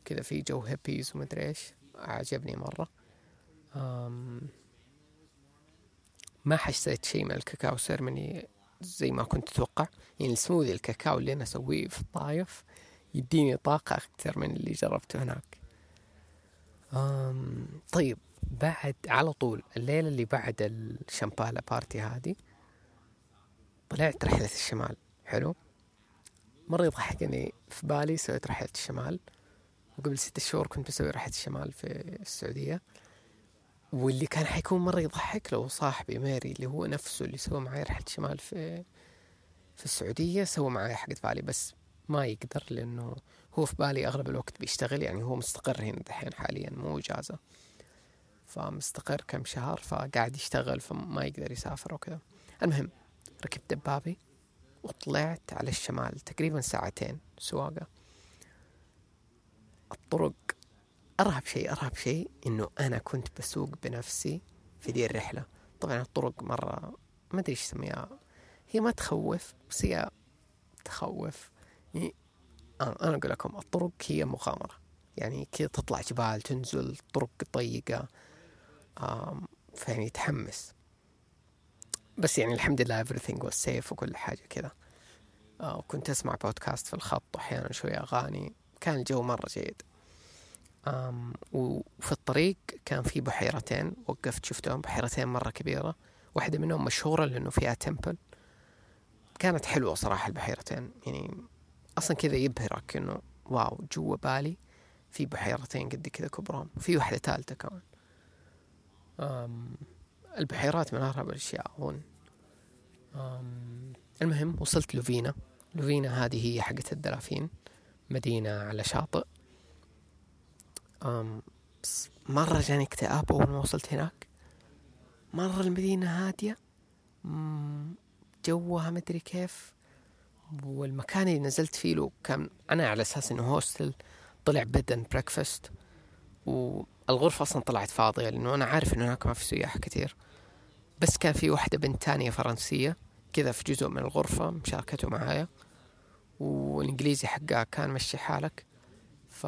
كذا في جو هيبيز ومدري إيش. عجبني مرة. آم ما حسيت شيء من ال cacao ceremony زي ما كنت أتوقع. يعني السموذي الكاكاو اللي أنا أسويه في الطايف يديني طاقة أكثر من اللي جربته هناك. أم طيب بعد على طول الليلة اللي بعد الشمبالا party هذه طلعت رحلة الشمال. حلو. مرة يضحكني في بالي سويت رحلة الشمال وقبل ستة شهور كنت بسوي رحلة الشمال في السعودية واللي كان حيكون مرة يضحك لو صاحبي ميري اللي هو نفسه اللي سوى معي رحلة الشمال في في السعودية سوى معي حقت بالي بس ما يقدر لأنه هو في بالي أغلب الوقت بيشتغل يعني هو مستقر هنا دحين حاليا مو إجازة. فمستقر كم شهر فقاعد يشتغل فما يقدر يسافر وكذا. المهم ركبت دبابي وطلعت على الشمال تقريبا ساعتين سواقة. الطرق أرهب شيء أرهب شيء إنه أنا كنت بسوق بنفسي في دي الرحلة. طبعا الطرق مرة ما أدري إيش اسميها هي ما تخوف بس هي تخوف. يعني أنا أقول لكم الطرق هي مغامرة. يعني كذا تطلع جبال تنزل طرق ضيقة فيعني تحمس. بس يعني الحمد لله everything was safe وكل حاجة كذا. آه، وكنت أسمع بودكاست في الخط وأحيانا شوية أغاني. كان الجو مرة جيد. آم وفي الطريق كان في بحيرتين. وقفت شفتهم بحيرتين مرة كبيرة. واحدة منهم مشهورة لأنه فيها تمبل كانت حلوة صراحة البحيرتين. يعني أصلا كذا يبهرك إنه واو جوا بالي. في بحيرتين قد كذا كبرهم. في واحدة ثالثة كمان. البحيرات من أغرب الأشياء أظن المهم وصلت لوفينا. لوفينا هذه هي حقت الدلافين مدينة على شاطئ. أم مرة جاني اكتئاب أول ما وصلت هناك. مرة المدينة هادية. جوها مدري كيف. والمكان اللي نزلت فيه له كان أنا على أساس إنه hostel طلع bed and breakfast والغرفة أصلا طلعت فاضية لأنه أنا عارف إنه هناك ما في سياح كثير بس كان في واحدة بنت تانية فرنسية كذا في جزء من الغرفة مشاركته معايا والإنجليزي حقها كان مشي حالك. ف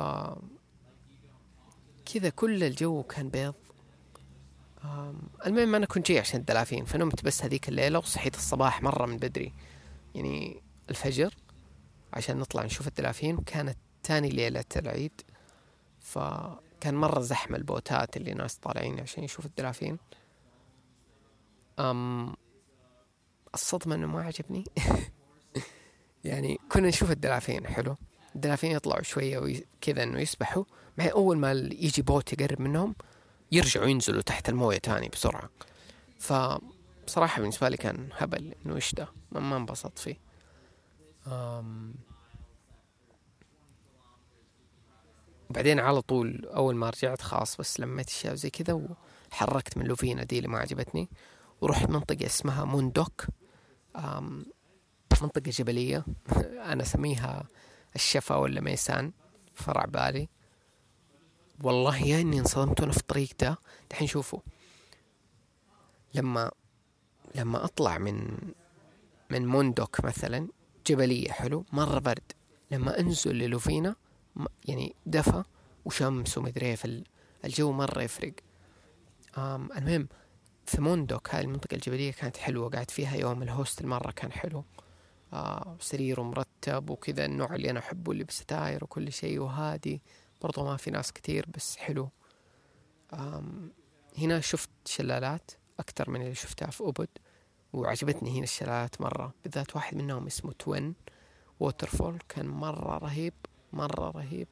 كذا كل الجو كان بيض. المهم أنا كنت جاي عشان الدلافين فنمت بس هذيك الليلة وصحيت الصباح مرة من بدري. يعني الفجر عشان نطلع نشوف الدلافين كانت تاني ليلة العيد. فكان مرة زحمة البوتات اللي ناس طالعين عشان يشوفوا الدلافين. أم الصدمة إنه ما عجبني. يعني كنا نشوف الدلافين حلو. الدلافين يطلعوا شوية وكذا إنه يسبحوا. مع أول ما يجي boat يقرب منهم يرجعوا ينزلوا تحت الموية تاني بسرعة. فبصراحة بالنسبة لي كان هبل إنه إيش ده؟ ما انبسطت فيه. أم بعدين على طول أول ما رجعت خلاص بس لميت أشياء زي كذا وحركت من لوفينا دي اللي ما عجبتني. ورحت منطقة اسمها موندوك منطقة جبلية أنا أسميها الشفا ولا ميسان فرع بالي. والله يا إني انصدمت وأنا في الطريق ده. دحين شوفوا. لما لما أطلع من من موندوك مثلا جبلية حلو مرة برد. لما أنزل للوفينا يعني دفى وشمس ومدري في الجو مرة يفرق. المهم ف موندوك هاي المنطقة الجبلية كانت حلوة قعدت فيها يوم ال hostel مرة كان حلو. آه سرير مرتب وكذا النوع اللي أنا أحبه اللي بستاير وكل شيء وهادي. برضو ما في ناس كتير بس حلو. هنا شفت شلالات أكثر من اللي شفتها في أوبود وعجبتني هنا الشلالات مرة. بالذات واحد منهم اسمه twin waterfall كان مرة رهيب مرة رهيب.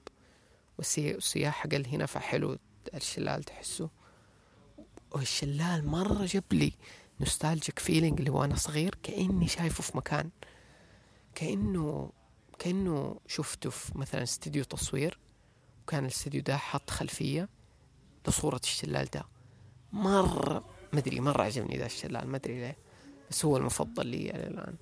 والسياح قلال هنا فحلو الشلال تحسه. والشلال مرة جاب لي nostalgic feeling اللي وأنا صغير كأني شايفه في مكان. كأنه كأنه شفته في مثلا استديو تصوير وكان الاستديو ده حط خلفية لصورة الشلال ده. مرة مدري مرة عجبني ذا الشلال مدري ليه بس هو المفضل لي الآن.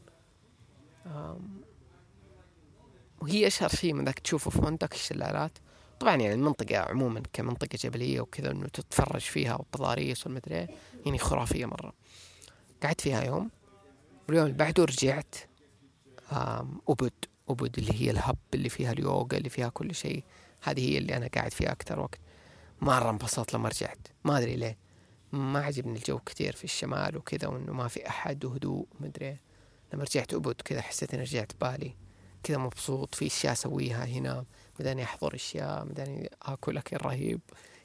وهي أشهر شيء من ذاك تشوفه في منطقة الشلالات. طبعا يعني المنطقة عموما كمنطقة جبلية وكذا إنه تتفرج فيها والتضاريس والمدري يعني خرافية مرة. قعدت فيها يوم واليوم اللي بعده رجعت أبد أبد اللي هي الهب اللي فيها اليوغا اللي فيها كل شيء. هذه هي اللي أنا قاعد فيها أكثر وقت. مرة انبسطت لما رجعت. ما أدري ليه. ما عجبني الجو كثير في الشمال وكذا وإنه ما في أحد وهدوء مدري لما رجعت أبد كذا حسيت إني رجعت بالي. كذا مبسوط في أشياء أسويها هنا. مداني أحضر أشياء مداني أكل أكل رهيب.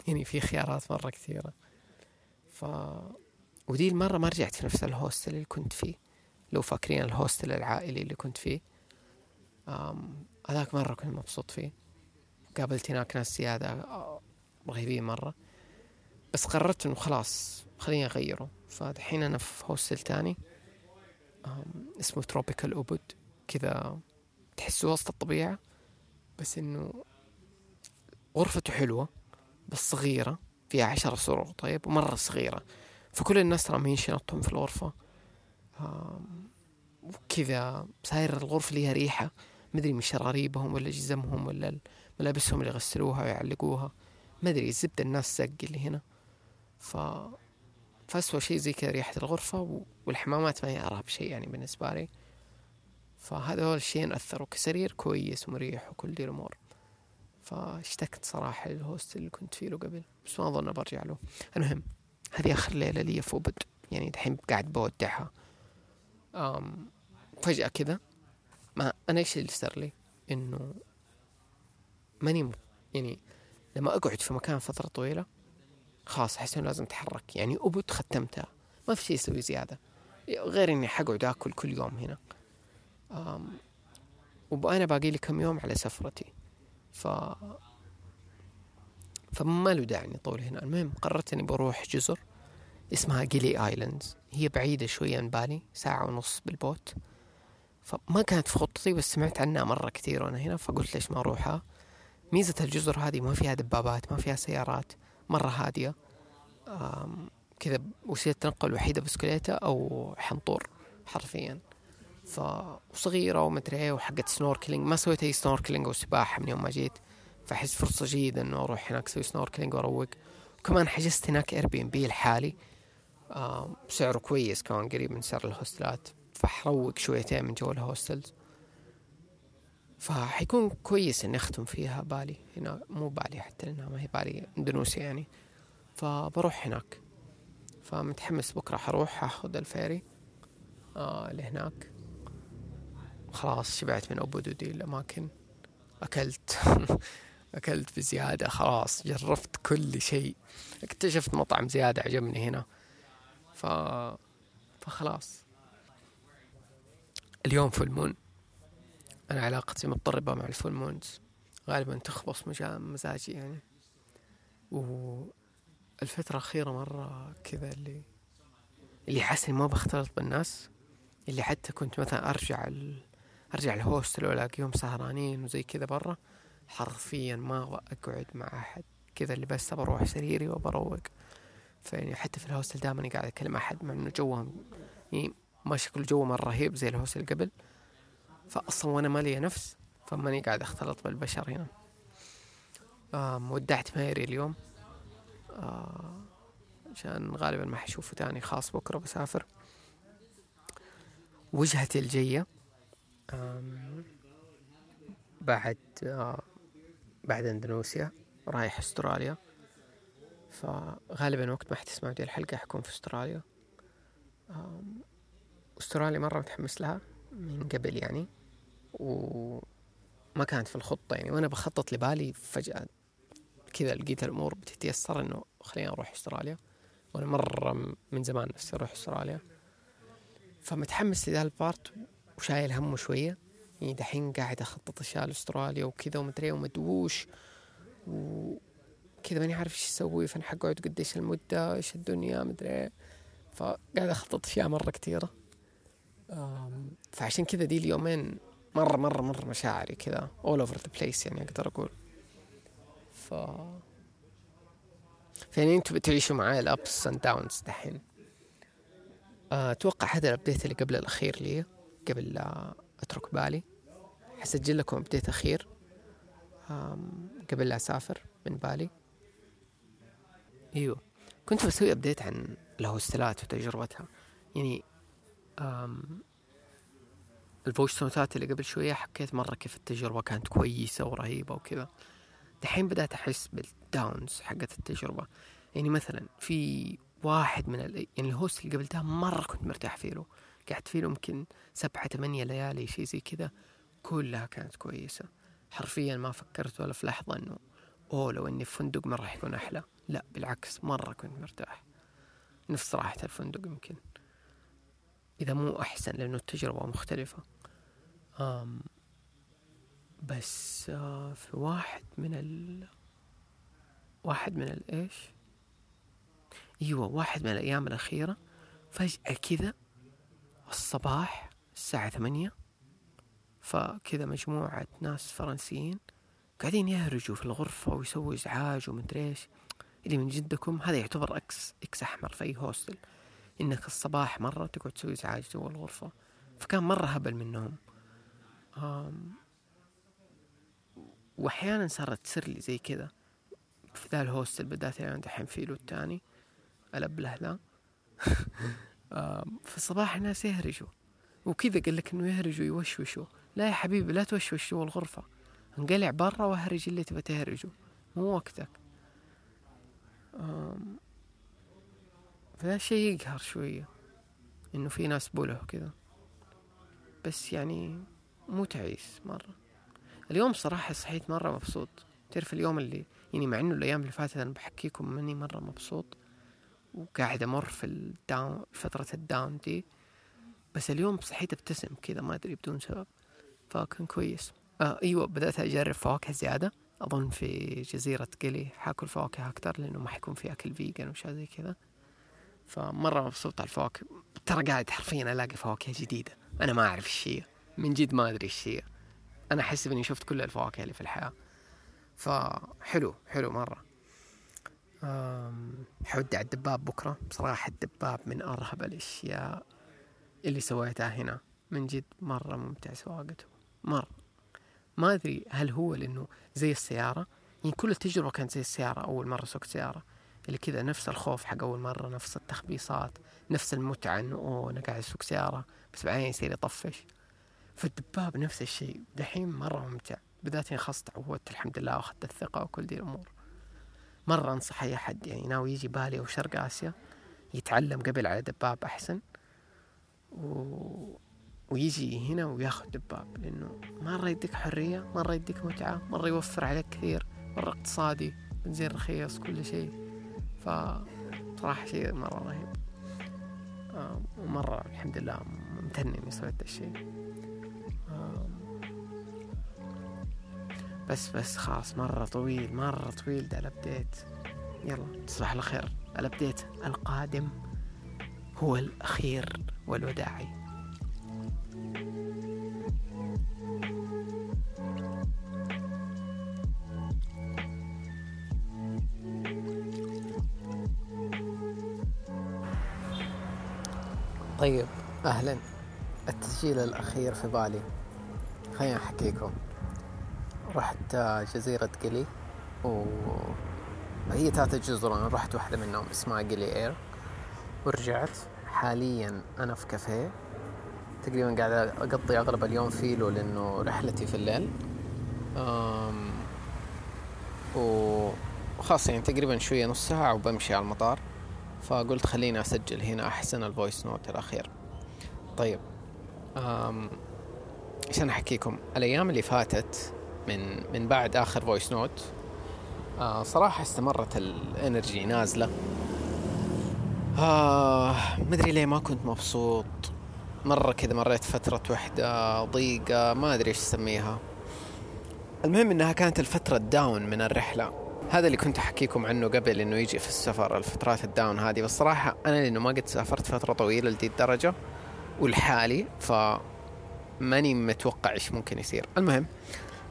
يعني في خيارات مرة كثيرة. ف ودي المرة ما رجعت في نفس ال hostel اللي كنت فيه. لو فاكرين ال hostel العائلي اللي كنت فيه. هذاك مرة كنت مبسوط فيه. قابلت هناك ناس زيادة آه، رهيبين مرة. بس قررت إنه خلاص خليني أغيره. فدحين أنا في hostel تاني. اسمه Tropical Ubud كذا تحسه وسط الطبيعة. بس إنه غرفته حلوة بس صغيرة فيها عشرة سرور طيب؟ ومرة صغيرة. فكل الناس ترى مين شنطهم في الغرفة. وكذا صاير الغرفة ليها ريحة. مدري من شراريبهم ولا جزمهم ولا ملابسهم اللي يغسلوها ويعلقوها. ما أدري الزبدة الناس زق اللي هنا. ف فأسوأ شيء زي كذا ريحة الغرفة والحمامات ما هي أرهب شيء يعني بالنسبة لي. فهذا هو الشيء أثروا كسرير كويس ومريح وكل دي الأمور فاشتقت صراحة للهوستل اللي كنت فيه له قبل بس ما أظن برجع له. المهم هذه آخر ليلة لي في أوبد يعني دحين قاعد بودعها. أم فجأة كذا ما أنا إيش اللي صار لي؟ إنه ماني يعني لما أقعد في مكان فترة طويلة خلاص أحس إنه لازم أتحرك. يعني أوبد ختمتها. ما في شيء أسوي زيادة. غير إني حقعد آكل كل يوم هنا. وأنا باقي لي كم يوم على سفرتي. ف فما له داعي إني أطول هنا. المهم قررت إني بروح جزر اسمها Gili Islands هي بعيدة شوية عن بالي ساعة ونص بال boat. فما كانت في خطتي بس سمعت عنها مرة كثير وأنا هنا فقلت ليش ما أروحها؟ ميزة الجزر هذه ما فيها دبابات ما فيها سيارات مرة هادية. كذا وسيلة التنقل الوحيدة بسكليتة أو حنطور حرفيا. ف وصغيرة ومدري إيه وحقت snorkeling ما سويت أي snorkeling أو سباحة من يوم ما جيت. فأحس فرصة جيدة إنه أروح هناك أسوي snorkeling وأروق. وكمان حجزت هناك Airbnb لحالي آم، سعره كويس كمان قريب من سعر الهوستلات. فحروق شويتين من جو ال hostels. فحيكون كويس إني أختم فيها بالي. هنا مو بالي حتى لأنها ما هي بالي إندونيسيا يعني. فبروح هناك. فمتحمس بكرة حروح أخذ ال ferry آه لهناك. خلاص شبعت من أبو دو دي الاماكن أكلت. أكلت بزيادة. خلاص جربت كل شيء. اكتشفت مطعم زيادة عجبني هنا. ف فخلاص. اليوم full moon أنا علاقتي مضطربة مع ال full moons غالبا تخبص مزاجي يعني. والفترة الأخيرة مرة كذا اللي اللي حاسس ما بختلط بالناس. اللي حتى كنت مثلا أرجع ال... أرجع الهوستل وألاقيهم سهرانين وزي كذا برا حرفيا ما أبغى أقعد مع أحد. كذا اللي بس بروح سريري وبروق. فيعني حتى في الهوستل دائما قاعد أكلم أحد مع إنه جوهم يعني ما شكله جو مرة رهيب زي الهوستل قبل. فاصلا وأنا ما لي نفس فماني قاعد أختلط بالبشر هنا. آم ودعت مايري اليوم. آه عشان غالبا ما حشوفه تاني خاص بكرة بسافر. وجهتي الجاية. آم، بعد آه بعد إندونيسيا رايح أستراليا. فغالبا وقت ما حتسمعوا دي الحلقة حكون في أستراليا. أستراليا مرة متحمس لها من قبل يعني وما كانت في الخطة يعني. وأنا بخطط لبالي فجأة كذا لقيت الأمور بتتيسر إنه خلينا أروح أستراليا. وأنا مرة من زمان نفسي أروح أستراليا. فمتحمس لذا البارت وشايل همه شوية. يعني دحين قاعد أخطط أشياء لأستراليا وكذا ومدري ومدووش وكذا ماني عارف إيش أسوي فأنا حقعد؟ قديش المدة؟ إيش الدنيا؟ مدري فقاعد أخطط أشياء مرة كثيرة. فعشان كذا دي اليومين مرة مرة مرة مشاعري كذا all over the place يعني أقدر أقول. ف يعني أنتوا بتعيشوا معاي ال ups and downs دحين. آه، أتوقع هذا ال update اللي قبل الأخير لي. قبل لا أترك بالي. حسجل لكم update أخير آم، قبل لا أسافر من بالي. أيوه. كنت بسوي update عن ال hostelات وتجربتها. يعني ال voice noteات اللي قبل شوية حكيت مرة كيف التجربة كانت كويسة ورهيبة وكذا. دحين بدأت أحس بال downs حقت التجربة. يعني مثلا في واحد من ال... يعني ال hostel اللي قبل ده مرة كنت مرتاح فيه له. قعدت فيه يمكن سبعة ثمانية ليالي شيء زي كذا كلها كانت كويسة. حرفيا ما فكرت ولا في لحظة إنه أوه لو إني في فندق مرة حيكون أحلى. لا بالعكس مرة كنت مرتاح. نفس راحة الفندق يمكن. إذا مو أحسن لأنه التجربة مختلفة. آم بس آه في واحد من ال واحد من الايش إيوه واحد من الأيام الأخيرة فجأة كذا الصباح الساعة ثمانية فكذا مجموعة ناس فرنسيين قاعدين يهرجوا في الغرفة ويسووا إزعاج ومدري إيش. اللي من جدكم هذا يعتبر إكس إكس أحمر في أي هوستل. إنك الصباح مرة تقعد تسوي إزعاج جوا الغرفة. فكان مرة هبل منهم. وأحيانا صارت تصير لي زي كذا. في ذا الهوستل بالذات يعني دحين فيلو التاني الأبله ذا. في الصباح الناس يهرجوا. وكذا قال لك إنه يهرجوا يوشوشوا لا يا حبيبي لا توشوش جوا الغرفة. انقلع برا واهرج اللي تبى تهرجه. مو وقتك. فذا شيء يقهر شوية. إنه في ناس بوله كذا. بس يعني مو تعيس مرة. اليوم صراحة صحيت مرة مبسوط. تعرف اليوم اللي يعني مع إنه الأيام اللي فاتت أنا بحكيكم مني مرة مبسوط. وقاعد أمر في ال down فترة ال down دي. بس اليوم صحيت أبتسم كذا ما أدري بدون سبب. فكان كويس. آه إيوه بدأت أجرب فواكه زيادة. أظن في جزيرة قلي حاكل فواكه أكثر لأنه ما حيكون في أكل vegan وشي زي كذا. فمرة مبسوط على الفواكه. ترى قاعد حرفيا ألاقي فواكه جديدة. أنا ما أعرف إيش هي. من جد ما أدري إيش هي. أنا أحس إني شفت كل الفواكه اللي في الحياة. فحلو حلو مرة. حودي على الدباب بكرة. بصراحة الدباب من أرهب الأشياء اللي سويتها هنا. من جد مرة ممتع سواقته. مرة ما أدري هل هو لأنه زي السيارة؟ يعني كل التجربة كانت زي السيارة. أول مرة سوقت سيارة. اللي كذا نفس الخوف حق أول مرة نفس التخبيصات نفس المتعة إنه أوه أنا قاعد أسوق سيارة بس بعدين يصير يطفش. فالدباب نفس الشيء. دحين مرة ممتع. بالذات خلاص تعودت الحمد لله وأخذت الثقة وكل دي الأمور. مرة أنصح أي أحد يعني ناوي يجي بالي أو شرق آسيا يتعلم قبل على دباب أحسن و... ويجي هنا وياخذ دباب لأنه مرة يديك حرية مرة يديك متعة مرة يوفر عليك كثير مرة اقتصادي بنزين رخيص كل شيء. ف صراحة شيء مرة رهيب. آه ومرة الحمد لله ممتن إني سويت الشيء بس بس خلاص مرة طويل مرة طويل ده ال update يلا تصبح على خير. ال update القادم هو الأخير والوداعي. طيب أهلا. التسجيل الأخير في بالي. خليني أحكيكم. رحت جزيرة قلي و هي ثلاثة جزر. أنا رحت واحدة منهم اسمها قلي إير ورجعت. حاليا أنا في كافيه. تقريبا قاعد أقضي أغلب اليوم فيه له لأنه رحلتي في الليل. أم وخلاص يعني تقريبا شوية نص ساعة وبمشي على المطار. فقلت خليني أسجل هنا أحسن ال voice note الأخير. طيب أم عشان أحكيكم؟ الأيام اللي فاتت من من بعد آخر voice note آه صراحة استمرت ال energy نازلة. آه مدري ليه ما كنت مبسوط. مرة كذا مريت فترة وحدة ضيقة ما أدري إيش أسميها. المهم إنها كانت الفترة ال down من الرحلة. هذا اللي كنت أحكيكم عنه قبل إنه يجي في السفر الفترات ال down هذه. بس صراحة أنا لأنه ما قد سافرت فترة طويلة لدي الدرجة ولحالي ف ماني متوقع إيش ممكن يصير. المهم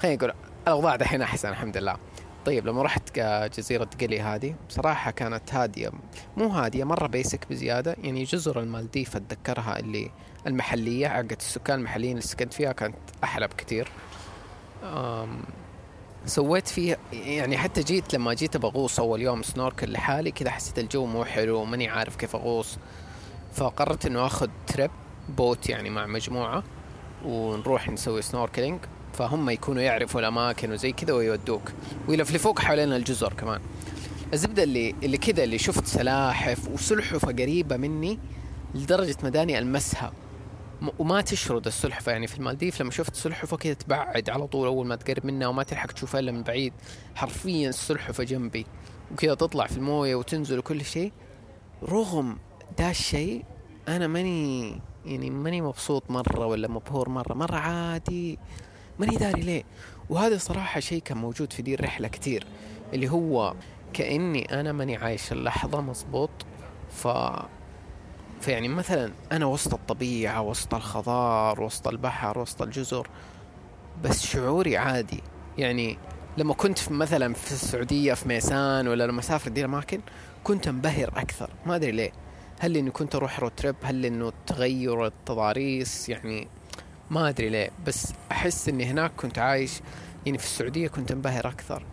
خلينا نقول الاوضاع دحين أحسن الحمد لله. طيب لما رحت جزيرة قلي هذه بصراحة كانت هادية مو هادية مرة basic بزيادة. يعني جزر المالديف أتذكرها اللي المحلية عقد السكان المحليين اللي سكنت فيها كانت أحلى بكثير. سويت فيها يعني حتى جيت لما جيت بغوص أول يوم snorkel لحالي كذا حسيت الجو مو حلو ماني عارف كيف أغوص. فقررت إنه آخذ trip boat يعني مع مجموعة ونروح نسوي snorkeling فهم يكونوا يعرفوا الأماكن وزي كذا ويودوك. ويلفلفوك حوالين الجزر كمان. الزبدة اللي اللي كذا اللي شفت سلاحف وسلحفة قريبة مني لدرجة مداني ألمسها. وما تشرد السلحفة. يعني في المالديف لما شفت سلحفة كذا تبعد على طول أول ما تقرب منها وما تلحق تشوفها إلا من بعيد. حرفيا السلحفة جنبي. وكذا تطلع في الموية وتنزل وكل شيء. رغم دا الشيء أنا ماني يعني ماني مبسوط مرة ولا مبهور مرة. مرة عادي. ماني داري ليه. وهذا صراحة شيء كان موجود في دي الرحلة كتير اللي هو كأني أنا ماني عايش اللحظة مزبوط ف فيعني مثلا أنا وسط الطبيعة وسط الخضار وسط البحر وسط الجزر بس شعوري عادي. يعني لما كنت في مثلا في السعودية في ميسان ولا لما أسافر دي الأماكن كنت انبهر أكثر. ما أدري ليه. هل إني كنت أروح رود تريب هل إنه تغير التضاريس؟ يعني ما أدري ليه بس أحس إني هناك كنت عايش يعني في السعودية كنت انبهر أكثر.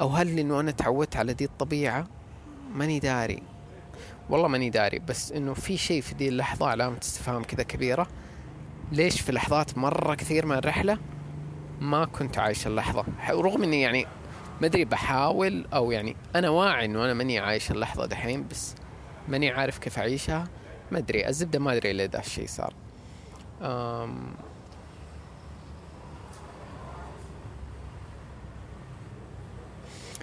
أو هل إنه أنا تعودت على دي الطبيعة؟ ماني داري. والله ماني داري بس إنه في شيء في دي اللحظة علامة استفهام كذا كبيرة. ليش في لحظات مرة كثير من الرحلة ما كنت عايش اللحظة؟ رغم إني يعني ما أدري بحاول أو يعني أنا واعي إنه أنا ماني عايش اللحظة دحين بس ماني عارف كيف أعيشها. ما أدري الزبدة ما أدري ليه ده الشيء صار. أم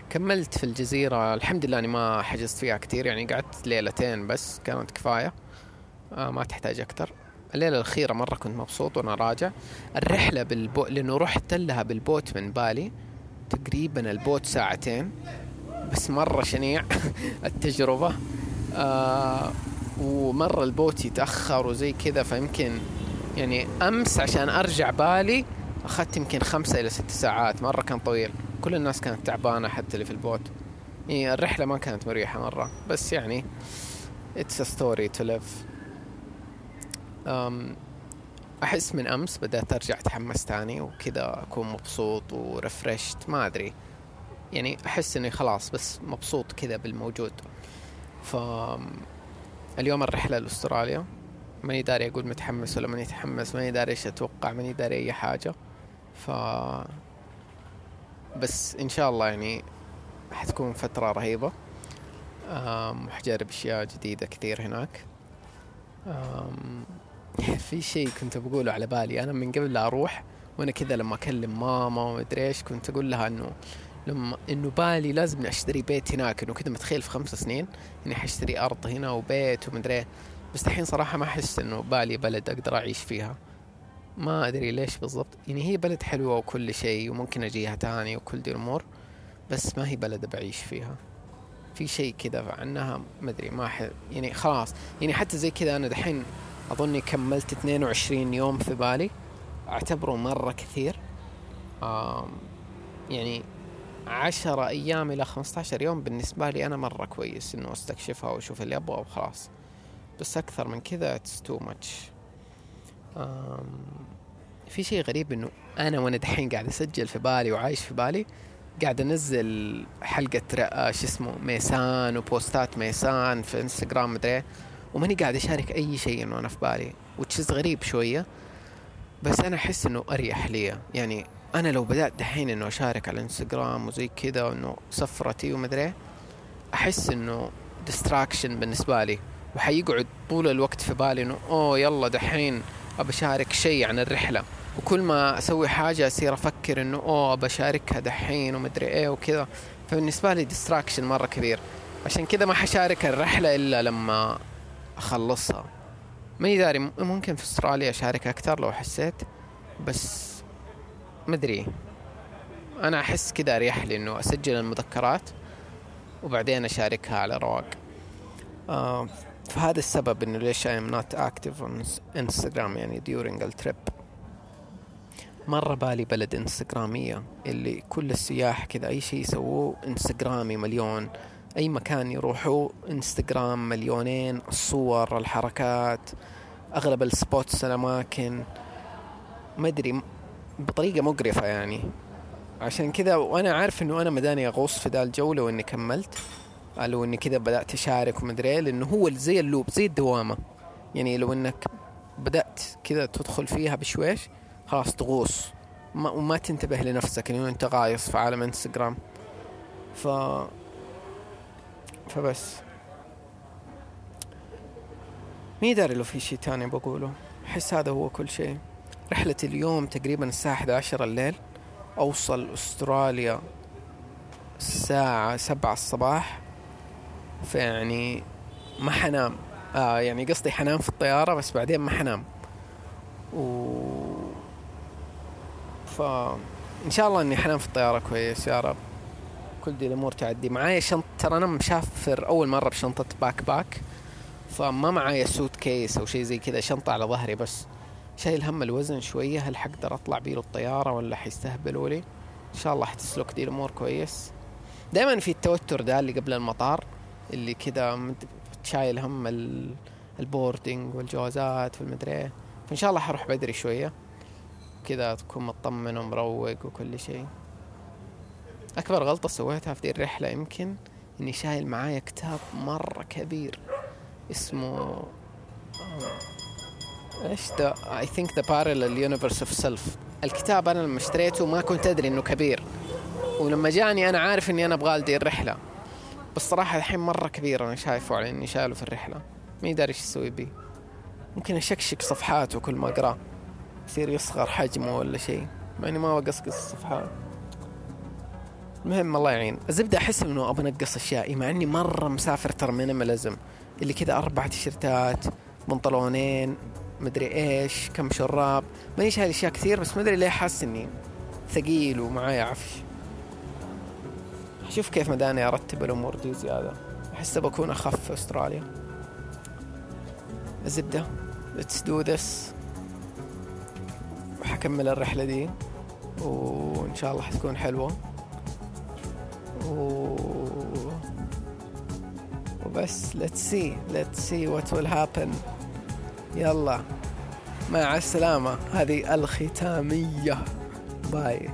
كملت في الجزيرة. الحمد لله أني ما حجزت فيها كتير يعني قعدت ليلتين بس كانت كفاية. آه ما تحتاج أكتر. الليلة الأخيرة مرة كنت مبسوط وأنا راجع. الرحلة بالبو- لأنه رحت لها بال boat من بالي تقريبا ال boat ساعتين. بس مرة شنيع التجربة. آه ومرة ال boat يتأخر وزي كذا فيمكن يعني أمس عشان أرجع بالي أخذت يمكن خمسة إلى ست ساعات مرة كان طويل. كل الناس كانت تعبانة حتى اللي في ال boat. يعني الرحلة ما كانت مريحة مرة بس يعني story to live. um, أحس من أمس بدأت أرجع أتحمس تاني وكذا أكون مبسوط و refreshت ما أدري. يعني أحس إني خلاص بس مبسوط كذا بالموجود. ف اليوم الرحلة لأستراليا. ماني داري أقول متحمس ولا ماني متحمس ماني داري إيش أتوقع ماني داري أي حاجة. ف بس إن شاء الله يعني حتكون فترة رهيبة. آم، حجرب أشياء جديدة كثير هناك. آم، في شيء كنت بقوله على بالي أنا من قبل لا أروح وأنا كذا لما أكلم ماما ومدري إيش كنت أقول لها إنه لما إنه بالي لازم أشتري بيت هناك إنه كذا متخيل في خمس سنين إني حشتري أرض هنا وبيت ومدري إيه. بس الحين صراحة ما أحس إنه بالي بلد أقدر أعيش فيها. ما أدري ليش بالضبط. يعني هي بلد حلوة وكل شيء وممكن أجيها تاني وكل دي الأمور بس ما هي بلد بعيش فيها. في شيء كذا عنها ما أدري ما ح... يعني خلاص. يعني حتى زي كذا أنا دحين اظني كملت 22 يوم في بالي. أعتبره مرة كثير. يعني 10 أيام إلى 15 يوم بالنسبة لي أنا مرة كويس إنه أستكشفها وأشوف اللي ابغاه وخلاص. بس أكثر من كذا it's too much في شيء غريب إنه أنا وأنا دحين قاعد أسجل في بالي وعايش في بالي قاعد أنزل حلقة رأ- شو اسمه ميسان و postات ميسان في انستغرام مدري إيه، وماني قاعد أشارك أي شيء إنه أنا في بالي وشيء غريب شوية. بس أنا أحس إنه أريح لي. يعني أنا لو بدأت دحين إنه أشارك على الانستغرام وزي كذا وإنه سفرتي ومدري إيه، أحس إنه distraction بالنسبة لي. وحيقعد طول الوقت في بالي إنه أوه يلا دحين ابى اشارك شيء عن الرحلة. وكل ما أسوي حاجة أصير أفكر إنه أوه بشاركها دحين ومدري إيه وكذا. فبالنسبة لي distraction مرة كبير. عشان كذا ما حشارك الرحلة إلا لما أخلصها. ماني داري ممكن في أستراليا أشارك أكثر لو حسيت بس مدري. أنا أحس كذا أريح لي إنه أسجل المذكرات وبعدين أشاركها على رواق. آه. فهذا السبب إنه ليش I'm not active on Instagram يعني during التريب مرة بالي بلد إنستغرامية اللي كل السياح كذا أي شيء يسووه إنستغرامي مليون. أي مكان يروحوا إنستغرام مليونين الصور الحركات أغلب ال spots الأماكن. ما أدري م- بطريقة مقرفة يعني. عشان كذا وأنا عارف إنه أنا مداني أغوص في ذا الجو لو إني كملت. لو إني كذا بدأت أشارك ومدري إيه لأنه هو زي ال loop زي الدوامة. يعني لو إنك بدأت كذا تدخل فيها بشويش خلاص تغوص. ما وما تنتبه لنفسك انه أنت غايص في عالم إنستغرام. ف فبس. مي داري لو في شي تاني بقوله. أحس هذا هو كل شيء رحلة اليوم تقريبا الساعة 11 الليل. أوصل أستراليا الساعة سبعة الصباح. فيعني ما حنام. آه يعني قصدي حنام في الطيارة بس بعدين ما حنام. و ف إن شاء الله إني حنام في الطيارة كويس يا رب. كل دي الأمور تعدي معايا شنطة ترى أنا مسافر أول مرة بشنطة backpack فما معايا suitcase أو شيء زي كذا شنطة على ظهري بس. شايل هم الوزن شوية هل حقدر أطلع بيه الطيارة ولا حيستهبلوا لي؟ إن شاء الله حتسلك دي الأمور كويس. دائما في التوتر ده اللي قبل المطار. اللي كذا شايل هم ال boarding والجوازات والمدري إيه. فإن شاء الله حروح بدري شوية. كذا تكون مطمن ومروق وكل شيء. أكبر غلطة سويتها في دي الرحلة يمكن إني شايل معايا كتاب مرة كبير اسمه إيش ذا I think The Parallel Universes of Self الكتاب أنا لما اشتريته ما كنت أدري إنه كبير. ولما جاني أنا عارف إني أنا أبغى لدي الرحلة. بس صراحة الحين مرة كبير أنا شايفه على إني شايله في الرحلة. ما يدري إيش أسوي بيه ممكن أشكشك صفحاته كل ما اقراه يصير يصغر حجمه ولا شيء. مع اني ما بقصقص الصفحات. المهم الله يعين. الزبدة أحس إنه ابى أنقص اشيائي مع إني مرة مسافر ترى مينيماليزم اللي كذا أربع تيشرتات بنطلونين مدري إيش كم شراب. ماني شايل أشياء كثير بس مدري ليه حاسس إني ثقيل ومعايا عفش شوف كيف مداني أرتب الأمور دي زيادة. أحس بكون أخف في أستراليا. الزبدة. Let's do this. وحكمل الرحلة دي. وإن شاء الله حتكون حلوة. و... وبس. Let's see. Let's see what will happen. يلا. مع السلامة. هذه الختامية. باي